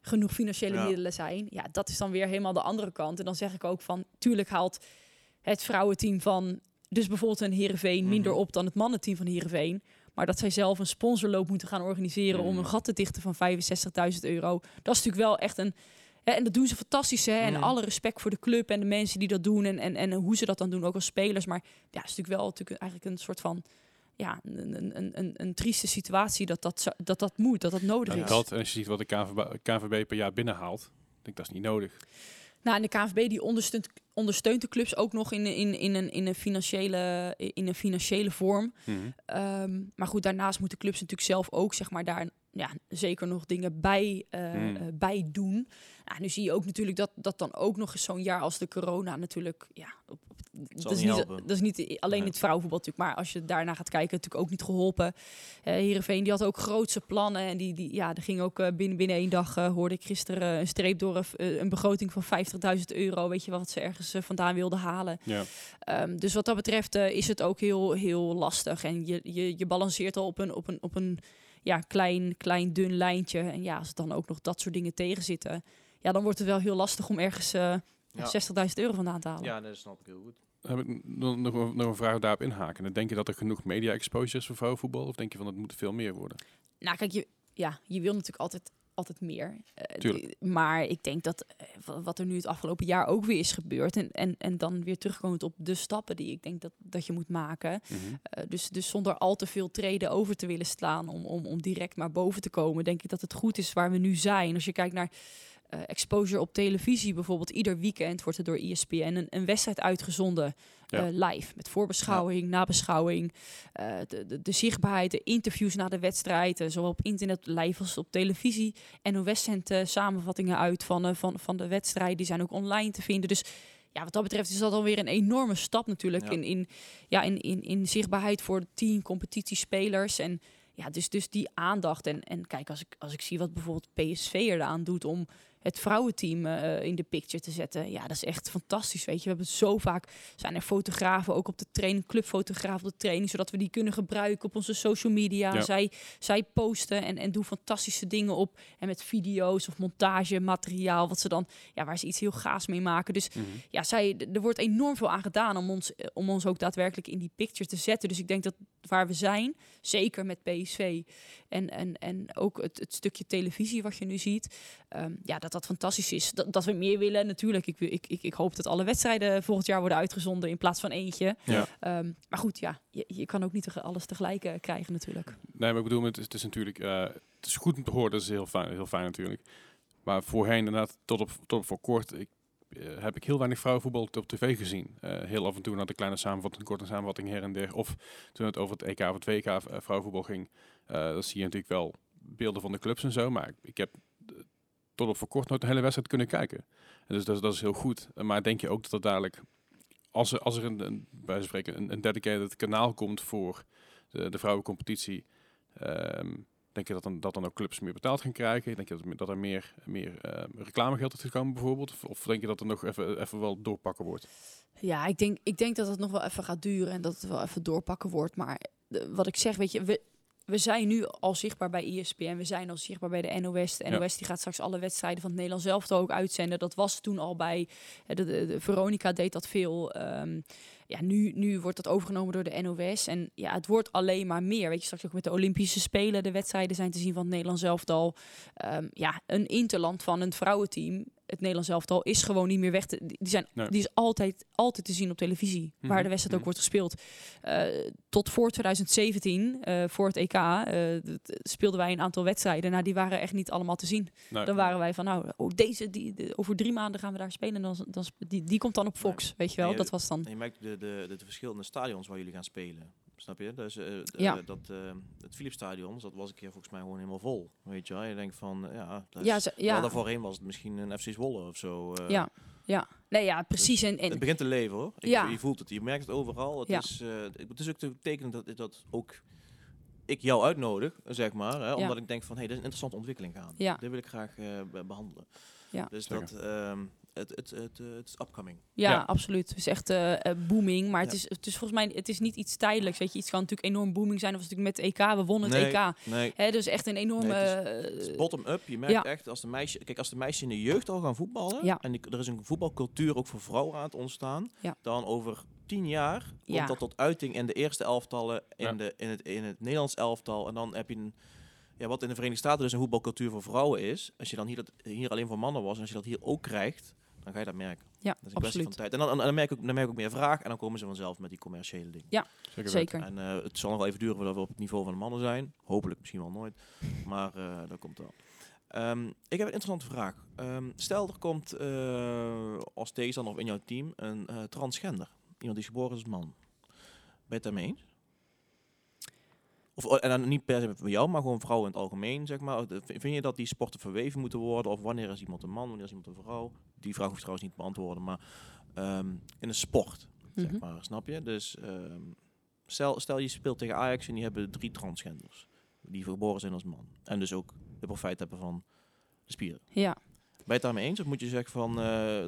genoeg financiële Ja. middelen zijn. Ja, dat is dan weer helemaal de andere kant. En dan zeg ik ook van, tuurlijk haalt het vrouwenteam van, dus bijvoorbeeld een Heerenveen, minder Mhm. op dan het mannenteam van Heerenveen. Maar dat zij zelf een sponsorloop moeten gaan organiseren om Mhm. een gat te dichten van 65.000 euro. Dat is natuurlijk wel echt een... Hè, en dat doen ze fantastisch, hè. En Mhm. alle respect voor de club en de mensen die dat doen. En, en, en hoe ze dat dan doen, ook als spelers. Maar ja, het is natuurlijk wel natuurlijk eigenlijk een soort van... Ja, een, een, een, een, een trieste situatie dat dat, zo- dat dat moet, dat dat nodig En is. dat, en als je ziet wat de KNVB, KNVB per jaar binnenhaalt, denk ik dat is niet nodig. Nou, en de KNVB die ondersteunt, ondersteunt de clubs ook nog in, in, in, een, in, een financiële, in een financiële vorm. Ehm, maar goed, daarnaast moeten clubs natuurlijk zelf ook zeg maar, daar ja, zeker nog dingen bij, eh, Hmm. eh, bij doen. Nou, nu zie je ook natuurlijk dat, dat dan ook nog eens zo'n jaar als de corona natuurlijk... Ja, op, op- dat, is niet dat is niet alleen Nee. het vrouwenvoetbal natuurlijk, maar als je daarna gaat kijken, natuurlijk ook niet geholpen. Eh Heerenveen die had ook grootse plannen en die, die, ja, er ging ook binnen, binnen één dag, hoorde ik gisteren, een streep door een, begroting van 50.000 euro, weet je wat ze ergens vandaan wilden halen. Ja. Ehm, dus wat dat betreft is het ook heel, heel lastig. En je, je, je balanceert al op een, op een, op een ja, klein, klein dun lijntje. En ja, als het dan ook nog dat soort dingen tegenzitten, ja, dan wordt het wel heel lastig om ergens eh, Ja. 60.000 euro vandaan te halen. Ja, dat snap ik heel goed. Heb ik nog, nog, een- nog een vraag daarop inhaken. En Denk je dat er genoeg media exposure is voor vrouwenvoetbal? Of denk je van het moet veel meer worden? Nou, kijk, je, ja, je wil natuurlijk altijd, altijd meer. Eh, maar ik denk dat eh, wa- wat er nu het afgelopen jaar ook weer is gebeurd. En, en, en dan weer terugkomend op de stappen die ik denk dat, dat je moet maken. Eh, dus, dus zonder al te veel treden over te willen slaan om, om, om direct maar boven te komen, denk ik dat het goed is waar we nu zijn. Als je kijkt naar eh, exposure op televisie bijvoorbeeld. Ieder weekend wordt er door ESPN een, een wedstrijd uitgezonden Ja. eh, live. Met voorbeschouwing, nabeschouwing, eh, de, de, de zichtbaarheid, de interviews na de wedstrijd. eh, zowel op internet live als op televisie. NOS zendt eh, samenvattingen uit van, van, van de wedstrijd. Die zijn ook online te vinden. Dus ja, wat dat betreft is dat alweer een enorme stap natuurlijk Ja. in, in, ja, in, in, in zichtbaarheid voor het team, competitiespelers. En ja, dus, dus die aandacht. En, en kijk, als ik, als ik zie wat bijvoorbeeld PSV eraan doet om het vrouwenteam eh, in de picture te zetten. Ja, dat is echt fantastisch, weet je. We hebben zo vaak, zijn er fotografen, ook op de training, clubfotografen op de training, zodat we die kunnen gebruiken op onze social media. Ja. Zij, zij posten en, en doen fantastische dingen op. En met video's of montage, materiaal, wat ze dan, ja, waar ze iets heel gaas mee maken. Dus Mhm. ja, zij, er wordt enorm veel aan gedaan om ons, eh, om ons ook daadwerkelijk in die picture te zetten. Dus ik denk dat waar we zijn, zeker met PSV en, en, en ook het, het stukje televisie wat je nu ziet, ehm, ja, dat dat fantastisch is. Dat, dat we meer willen, natuurlijk. Ik, ik, ik, ik hoop dat alle wedstrijden volgend jaar worden uitgezonden in plaats van eentje. Ja. Ehm, maar goed, ja, je, je kan ook niet alles tegelijk eh, krijgen natuurlijk. Nee, maar ik bedoel, het is, het is natuurlijk, eh, het is goed om te horen, dat is heel fijn, heel fijn natuurlijk. Maar voorheen inderdaad, tot op, tot op voor kort, ik, eh, heb ik heel weinig vrouwenvoetbal op tv gezien. Heel af en toe naar de kleine samenvatting, korte samenvatting her en der. Of toen het over het EK of het WK vrouwenvoetbal ging, eh dan zie je natuurlijk wel beelden van de clubs en zo. Maar ik, heb tot op voor kort nooit een hele wedstrijd kunnen kijken. En dus dat, is- dat is heel goed. Maar denk je ook dat het dadelijk, als er, als er een, een, bij spreken, een, een dedicated kanaal komt voor de, de vrouwencompetitie, ehm, denk je dat dan, dat dan ook clubs meer betaald gaan krijgen? Denk je dat, dat er meer, meer eh, reclamegeld is gekomen bijvoorbeeld? Of, of denk je dat er nog even, even wel doorpakken wordt? Ja, ik denk, ik denk dat het nog wel even gaat duren en dat het wel even doorpakken wordt. Maar eh, wat ik zeg, weet je, we, we zijn nu al zichtbaar bij ESPN. We zijn al zichtbaar bij de NOS. De Ja. NOS die gaat straks alle wedstrijden van het Nederlands zelf ook uitzenden. Dat was toen al bij... De, de, de Veronica deed dat veel. ehm, ja, nu, nu wordt dat overgenomen door de NOS. En ja, het wordt alleen maar meer. Weet je, straks ook met de Olympische Spelen. De wedstrijden zijn te zien van het Nederlands elftal. Ehm, ja, een interland van een vrouwenteam. Het Nederlands elftal is gewoon niet meer weg. Te, die, zijn, Nee. die is altijd, altijd te zien op televisie. Waar Mhm, de wedstrijd mhm. ook wordt gespeeld. Eh, tot voor 2017, eh, voor het EK, eh, speelden wij een aantal wedstrijden. Nou, die waren echt niet allemaal te zien. Dan waren wij van, nou, oh, deze, die, de- over drie maanden gaan we daar spelen. En dan, dan, die, die komt dan op Fox, weet je wel. Je- Dat was dan... Je merkt de, de, de verschillende stadions waar jullie gaan spelen. Snap je? Dus eh, Ja. eh, dat, eh, het Philipsstadion, dat was een keer volgens mij gewoon helemaal vol. Weet je wel? Je denkt van, ja, dat is, Ja, ze- was het misschien een FC Zwolle of zo. eh. ja, ja. Nee, ja, precies. En, en Het begint te leven hoor. Ik, Ja. Je voelt het, je merkt het overal. Het, Ja. is, eh, het is ook te tekenen dat, dat ook ik jou uitnodig, zeg maar. Hè, omdat ik denk van, hé, hey, dit is een interessante ontwikkeling gaan. Ja. Dit wil ik graag eh, be- behandelen. Ja. Dus Zeker. dat, ehm, het, het, het, eh, het is upcoming. Ja, Ja. absoluut. Het is echt eh, eh, booming. Maar het, Ja. is, het is volgens mij het is niet iets tijdelijks. Weet je, iets kan natuurlijk enorm booming zijn. Dat was natuurlijk met EK. We wonnen het Nee, EK. Nee, Hè, dus echt een enorme... Nee, Het is bottom-up. Je merkt ja. echt als de meisje, kijk, als de meisjes in de jeugd al gaan voetballen Ja. en die, er is een voetbalcultuur ook voor vrouwen aan het ontstaan, Ja. dan over tien jaar komt Ja. dat tot uiting in de eerste elftallen, in, Ja. de, in, het, in het Nederlands elftal. En dan heb je een, ja, wat in de Verenigde Staten dus een voetbalcultuur voor vrouwen is. Als je dan hier, dat, hier alleen voor mannen was en als je dat hier ook krijgt, dan ga je dat merken. ja, Dat is een kwestie van absoluut. tijd. En dan, dan, merk ik, ook- dan merk ik ook meer vraag en dan komen ze vanzelf met die commerciële dingen. zeker. weten. Zeker. En eh, het zal nog wel even duren voordat we op het niveau van de mannen zijn. Hopelijk misschien wel nooit. Maar eh, dat komt wel. Ehm, ik heb een interessante vraag. Ehm, stel er komt eh, als tegenstander of in jouw team een eh, transgender. Iemand die is geboren is als man. Ben je het daarmee eens? Of, oh, en dan niet per se voor jou, maar gewoon vrouwen in het algemeen, zeg maar. Vind je dat die sporten verweven moeten worden? Of wanneer is iemand een man, wanneer is iemand een vrouw? Die vraag hoef je trouwens niet te beantwoorden, maar ehm, in een sport, zeg Mhm. maar, snap je? Dus ehm, stel, stel je speelt tegen Ajax en die hebben drie transgenders. Die geboren zijn als man. En dus ook de profijt hebben van de spieren. Ja. Ben je het daarmee eens? Of moet je zeggen van, eh,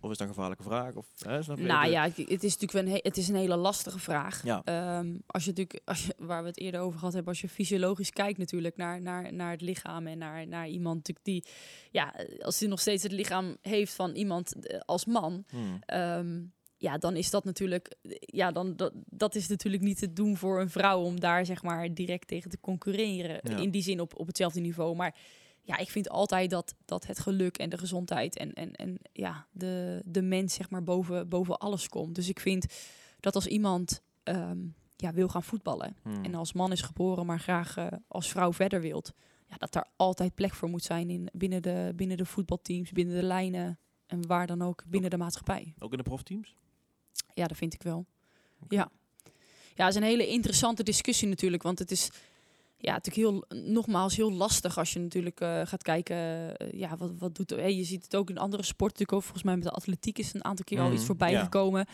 of is dat een gevaarlijke vraag? Of, hè, snap je? Nou ja, het is natuurlijk wel een, he- het is een hele lastige vraag. Ja. Ehm, als je natuurlijk, als je, waar we het eerder over gehad hebben, als je fysiologisch kijkt natuurlijk naar, naar, naar het lichaam en naar, naar iemand natuurlijk die, ja, als hij nog steeds het lichaam heeft van iemand eh, als man, Hmm. ehm, ja, dan is dat natuurlijk, ja, dan dat, dat is natuurlijk niet te doen voor een vrouw om daar zeg maar direct tegen te concurreren. Ja. In die zin op, op hetzelfde niveau. Maar ja, ik vind altijd dat, dat het geluk en de gezondheid en, en, en ja, de, de mens zeg maar boven, boven alles komt. Dus ik vind dat als iemand ehm, ja, wil gaan voetballen Hmm. en als man is geboren, maar graag eh, als vrouw verder wilt, ja, dat daar altijd plek voor moet zijn in, binnen, de, binnen de voetbalteams, binnen de lijnen en waar dan ook binnen de maatschappij. Ook in de profteams? Ja, dat vind ik wel. Ja. Ja, het is een hele interessante discussie natuurlijk, want het is ja, natuurlijk heel, nogmaals heel lastig als je natuurlijk eh, gaat kijken, eh, ja, wat, wat doet, hey, je ziet het ook in andere sporten natuurlijk ook, volgens mij met de atletiek is een aantal keer al iets Mhm, voorbij ja. gekomen.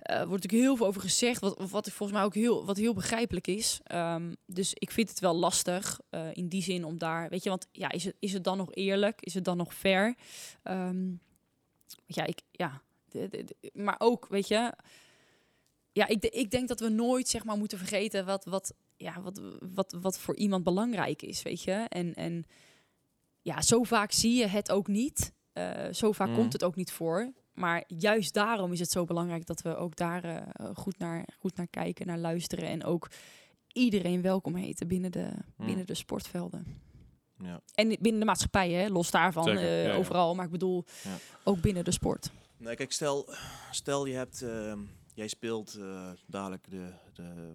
Eh, wordt natuurlijk heel veel over gezegd, wat, wat volgens mij ook heel, wat heel begrijpelijk is. Ehm, dus ik vind het wel lastig in die zin om daar, weet je, want ja, is het, is het dan nog eerlijk? Is het dan nog fair? Ehm, ja, ik, ja, de- de- de- maar ook, weet je, ja, ik, ik denk dat we nooit, zeg maar, moeten vergeten wat, wat, ja, wat, wat, wat voor iemand belangrijk is, weet je. En, en ja, zo vaak zie je het ook niet. Eh, zo vaak Mm. komt het ook niet voor. Maar juist daarom is het zo belangrijk dat we ook daar eh, goed, naar, goed naar kijken, naar luisteren. En ook iedereen welkom heten binnen de, Mm. binnen de sportvelden. Ja. En binnen de maatschappij, hè, los daarvan, Zeker, eh, ja, ja. overal. Maar ik bedoel, Ja. ook binnen de sport. Nee, kijk, stel, stel je hebt, ehm, jij speelt eh, dadelijk de, de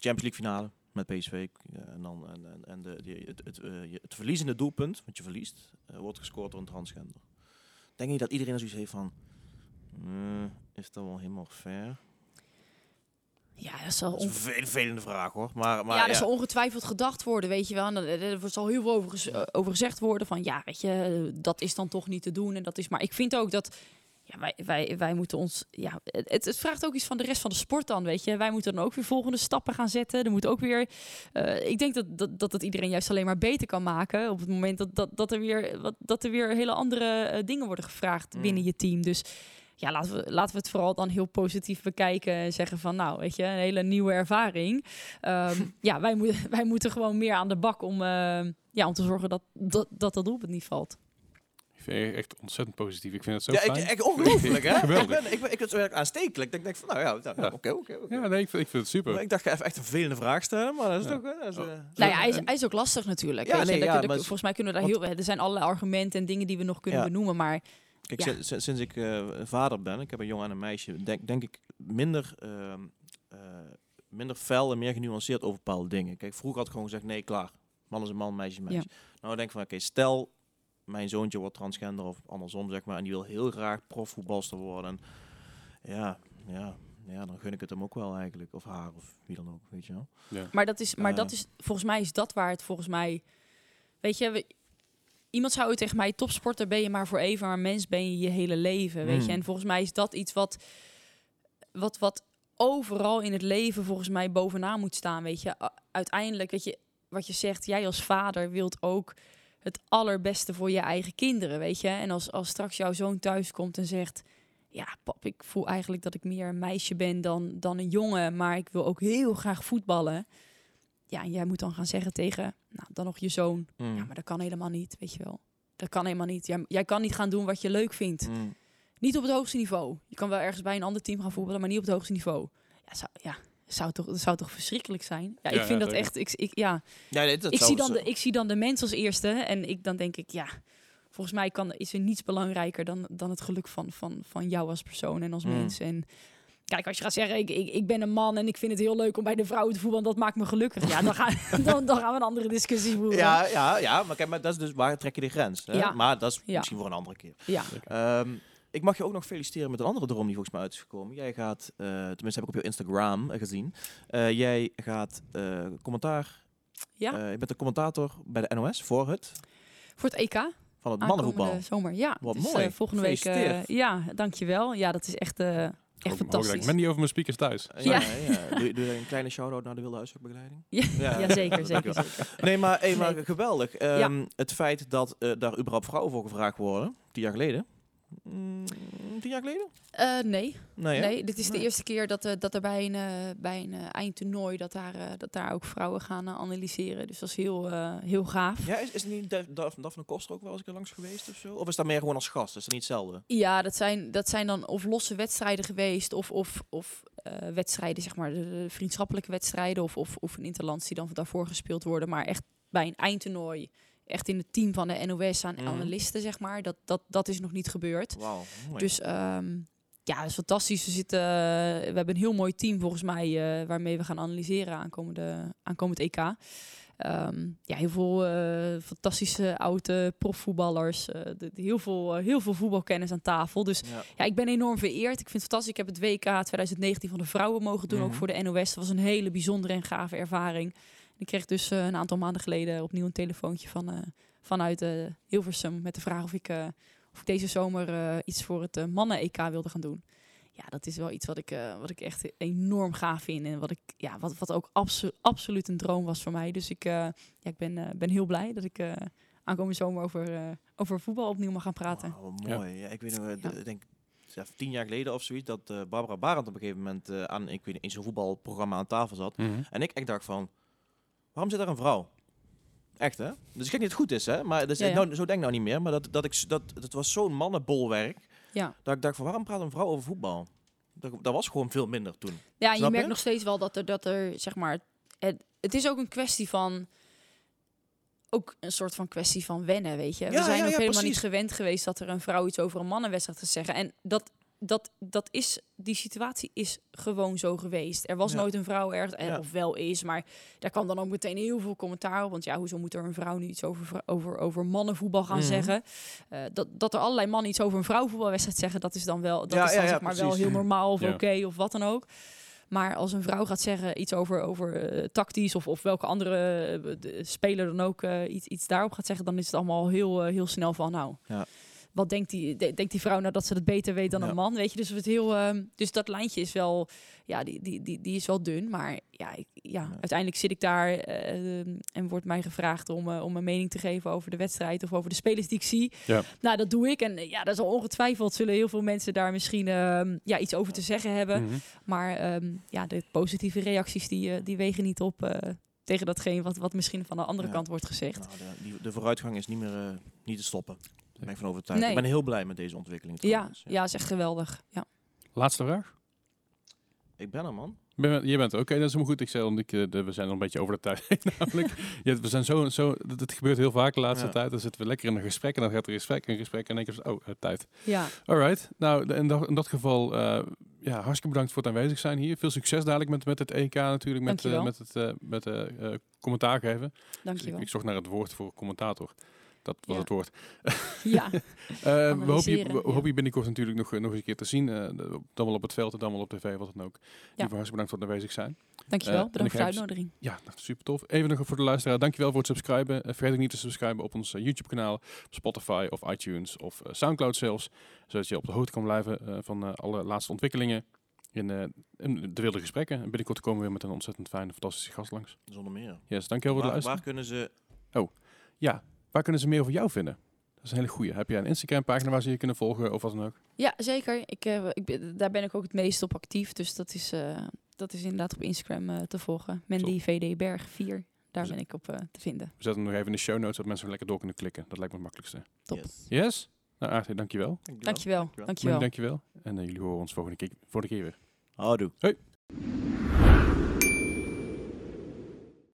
Champions League finale met PSV. eh, en dan en, en, en de, die- het, het, eh, het verliezende doelpunt, want je verliest, eh, wordt gescoord door een transgender. Denk je dat iedereen zoiets heeft van, eh, is dat wel helemaal fair? Ja, dat zal, Dat is een vervelende vraag hoor. Maar, maar ja, ja, er zal ongetwijfeld gedacht worden, weet je wel. En er, zal heel veel over, over gezegd worden van, ja, weet je, dat is dan toch niet te doen. En dat is, maar ik vind ook dat, ja, wij, wij, wij moeten ons, ja, het, het vraagt ook iets van de rest van de sport dan, weet je. Wij moeten dan ook weer volgende stappen gaan zetten. Er moet ook weer, eh, ik denk dat, dat, dat het iedereen juist alleen maar beter kan maken op het moment dat, dat, dat, er, weer, wat, dat er weer hele andere eh, dingen worden gevraagd Mm. binnen je team. Dus ja, laten we, laten we het vooral dan heel positief bekijken en zeggen van, nou, weet je, een hele nieuwe ervaring. Ehm, ja, wij, moeten wij moeten gewoon meer aan de bak om, eh, ja, om te zorgen dat dat, dat, dat doelpunt niet valt. Ik vind echt ontzettend positief. Ik vind het zo ja, ik, fijn. ik, ongelooflijk hè? Geweldig. Ik, ben, ik, ben, ik vind het aanstekelijk. Ik denk van, nou ja, nou, Ja. oké, oké, ja, nee, ik vind, ik vind het super. Maar Ik dacht, ik ga even echt een vervelende vraag stellen, maar dat is Ja. toch... hè, dat is, eh, Nou ja, hij is, hij is ook lastig natuurlijk. Ja, weet je. nee, ja, dat- maar- volgens mij kunnen we daar heel, er zijn allerlei argumenten en dingen die we nog kunnen Ja. benoemen, maar Kijk, Ja. si- si- sinds ik eh, vader ben, ik heb een jongen en een meisje, denk, denk ik minder, ehm, eh, minder fel en meer genuanceerd over bepaalde dingen. Kijk, vroeger had ik gewoon gezegd, nee, klaar. Man is een man, meisje is een meisje. Nou, ik denk van, oké, stel mijn zoontje wordt transgender of andersom, zeg maar, en die wil heel graag profvoetbalster worden. En ja, ja, ja, dan gun ik het hem ook wel eigenlijk. Of haar, of wie dan ook, weet je wel. Ja. Maar dat is, maar Eh. dat is volgens mij is dat waar het volgens mij. Weet je, we- iemand zou tegen mij topsporter ben je maar voor even, maar mens ben je je hele leven. Weet Mm. je, en volgens mij is dat iets wat, wat, wat overal in het leven volgens mij bovenaan moet staan. Weet je, uiteindelijk, weet je, wat je zegt, jij als vader wilt ook het allerbeste voor je eigen kinderen, weet je. En als, als straks jouw zoon thuis komt en zegt, ja, pap, ik voel eigenlijk dat ik meer een meisje ben dan, dan een jongen, maar ik wil ook heel graag voetballen. Ja, en jij moet dan gaan zeggen tegen, nou, dan nog je zoon, Mm. ja, maar dat kan helemaal niet, weet je wel. Dat kan helemaal niet. Jij, jij kan niet gaan doen wat je leuk vindt. Mm. Niet op het hoogste niveau. Je kan wel ergens bij een ander team gaan voetballen, maar niet op het hoogste niveau. Ja, zou, ja zou, toch, dat zou toch verschrikkelijk zijn? Ja, Ja, ik vind ja, dat echt... Ik, ik, ja, Ja, nee, dat ik, zie dan zo- de, ik zie dan de mens als eerste en ik, dan denk ik, ja... Volgens mij kan, is er niets belangrijker dan, dan het geluk van, van, van jou als persoon en als Mm. mens. En kijk, als je gaat zeggen, ik, ik, ik ben een man en ik vind het heel leuk om bij de vrouwen te voetballen, dat maakt me gelukkig. Ja, dan, gaan dan, dan gaan we een andere discussie voeren. Ja, ja, ja, maar kijk, maar dat is dus waar trek je de grens. Hè? Ja. Maar dat is Ja. misschien voor een andere keer. ja. Ehm, ik mag je ook nog feliciteren met een andere droom die volgens mij uit is gekomen. Jij gaat, eh, tenminste heb ik op je Instagram eh, gezien. Eh, jij gaat eh, commentaar. Ja. eh, je bent de commentator bij de NOS voor het Voor het EK. van het mannenvoetbal. Zomer. Ja, Wat dus, mooi. volgende week. ja, dankjewel. Ja, dat is echt, eh, echt fantastisch. Ik ben niet over mijn speakers thuis. Ja. ja, ja. Doe, je- doe een kleine shout-out naar de Wilde Huiswerkbegeleiding? Ja, Ja. ja, zeker, zeker, zeker. Nee, maar, hey, maar geweldig. Ehm, Het feit dat eh, daar überhaupt vrouwen voor gevraagd worden, tien jaar geleden. Mm, tien jaar geleden? Eh, nee, Nee, nee, dit is de eerste keer dat, eh, dat er bij een, eh, bij een eindtoernooi dat daar, dat daar ook vrouwen gaan analyseren. Dus dat is heel, heel gaaf. Ja, is, is niet Daf- Daf- Daphne Koster ook wel eens langs geweest of zo? Of is dat meer gewoon als gast? Is dat niet hetzelfde? Ja, dat zijn, dat zijn dan of losse wedstrijden geweest of, of, of wedstrijden, zeg maar, de, de vriendschappelijke wedstrijden of, of, of een interlands die dan daarvoor gespeeld worden. Maar echt bij een eindtoernooi, echt in het team van de NOS aan Mhm. analisten, zeg maar, dat, dat, dat is nog niet gebeurd. Dus ehm, ja, dat is fantastisch. We, zitten, we hebben een heel mooi team volgens mij eh, waarmee we gaan analyseren aankomende, aankomend EK. Ehm, ja, heel veel eh, fantastische oude profvoetballers. eh, de, de- heel, veel, heel veel voetbalkennis aan tafel. Dus Ja. ja, ik ben enorm vereerd. Ik vind het fantastisch. Ik heb het WK 2019 van de vrouwen mogen doen, ook Mhm. voor de NOS. Dat was een hele bijzondere en gave ervaring. Ik kreeg dus eh, een aantal maanden geleden opnieuw een telefoontje van, eh, vanuit eh, Hilversum met de vraag of ik, eh, of ik deze zomer eh, iets voor het mannen-EK wilde gaan doen. Ja, dat is wel iets wat ik, eh, wat ik echt enorm gaaf vind. En wat, ik, ja, wat, wat ook abso- absoluut een droom was voor mij. Dus ik, eh, ja, ik ben, eh, ben heel blij dat ik eh, aankomende zomer over, eh, over voetbal opnieuw mag gaan praten. Ja. mooi. Ja. ik weet nog, Ja. ik denk tien jaar geleden of zoiets, dat eh, Barbara Barend op een gegeven moment eh, aan ik weet, niet, in zo'n voetbalprogramma aan tafel zat. Mhm. En ik, ik dacht van, waarom zit daar een vrouw? Echt, hè? Dus ik weet niet dat het goed is, hè? Maar dus, Ja, ja. Nou, zo denk ik nou niet meer. Maar dat, dat, ik, dat, dat was zo'n mannenbolwerk. Ja. Dat ik dacht van, waarom praat een vrouw over voetbal? Dat, dat was gewoon veel minder toen. Ja, je merkt nog steeds wel dat er, dat er zeg maar, het, het is ook een kwestie van, ook een soort van kwestie van wennen, weet je. We zijn ook helemaal niet gewend geweest dat er een vrouw iets over een mannenwedstrijd gaat zeggen. En dat, dat, dat is, die situatie is gewoon zo geweest. Er was Ja. nooit een vrouw ergens, eh, Ja. of wel is, maar daar kwam dan ook meteen heel veel commentaar op. Want ja, hoezo moet er een vrouw nu iets over, over, over mannenvoetbal gaan Mhm. zeggen? Eh, dat, dat er allerlei mannen iets over een vrouwenvoetbalwedstrijd zeggen, dat is dan wel, dat Ja, is dan ja, ja, zeg maar wel heel normaal of Ja. oké of wat dan ook. Maar als een vrouw gaat zeggen iets over, over eh, tactisch of, of welke andere de speler dan ook eh, iets, iets daarop gaat zeggen, dan is het allemaal heel, heel snel van nou. Wat denkt die, de- denkt die vrouw nou dat ze het beter weet dan Ja. een man? Weet je, dus het heel. ehm, dus dat lijntje is wel, ja, die, die, die, die is wel dun. Maar ja, ik, ja, Ja. uiteindelijk zit ik daar eh, en wordt mij gevraagd om, eh, om een mening te geven over de wedstrijd of over de spelers die ik zie. Ja. Nou, dat doe ik. En eh, ja, dat is al ongetwijfeld zullen heel veel mensen daar misschien ehm, ja, iets over te zeggen hebben. Mhm. Maar ehm, ja, de positieve reacties die, eh, die wegen niet op eh, tegen datgene wat, wat misschien van de andere Ja. kant wordt gezegd. Nou, de, die, de vooruitgang is niet meer niet te stoppen. Daar ben ik van overtuigd. Nee. Ik ben heel blij met deze ontwikkeling. Ja, trouwens. ja, is echt geweldig. Ja. Laatste vraag. Ik ben er, man. Ben, je bent er. Oké, dat is helemaal goed. Ik zei, ik, eh, de- we zijn al een beetje over de tijd heen namelijk. ja, we zijn zo, zo, dat, dat gebeurt heel vaak de laatste Ja. tijd. Dan zitten we lekker in een gesprek en dan gaat er een gesprek en een gesprek en dan denk je, oh, eh, tijd. ja, Alright. Nou, in dat, in dat geval, eh, ja, hartstikke bedankt voor het aanwezig zijn hier. Veel succes dadelijk met, met het EK natuurlijk, met, Dankjewel. met het met, eh, eh, commentaar geven. Dus ik, dankjewel. ik zocht naar het woord voor commentator. Dat was Ja. het woord. Ja, Eh, we, hopen je, Analyseren, we ja. hopen je binnenkort natuurlijk nog, eh, nog eens een keer te zien. eh, de- dan wel op het veld, dan wel op tv, wat dan ook. Ja. hartstikke bedankt voor het aanwezig zijn. dankjewel. En Bedankt voor de uitnodiging. Ja, super tof. Even nog voor de luisteraar. Dankjewel voor het subscriben. Vergeet ook niet te subscriben op ons eh, YouTube kanaal, Spotify of iTunes of Soundcloud zelfs. Zodat je op de hoogte kan blijven van alle laatste ontwikkelingen in, eh, in de wilde gesprekken. En binnenkort komen we weer met een ontzettend fijne, fantastische gast langs. Zonder meer. Yes, dankjewel voor het Waar, luisteren. waar kunnen ze... Ja, waar kunnen ze meer over jou vinden? Dat is een hele goeie. Heb jij een Instagram pagina waar ze je kunnen volgen of wat dan ook? Ja, zeker. Ik, eh, ik, ben- daar ben ik ook het meest op actief. Dus dat is, eh, dat is inderdaad op Instagram eh, te volgen. Mandy VD Berg 4. Daar Dus- ben ik op eh, te vinden. We zetten hem nog even in de show notes, zodat mensen lekker door kunnen klikken. Dat lijkt me het makkelijkste. Top. Yes. Yes? Nou, Aartje, dankjewel. Dankjewel. Dankjewel. Dankjewel. dankjewel. En eh, jullie horen ons volgende keer, volgende keer weer. Houdoe. Hoi.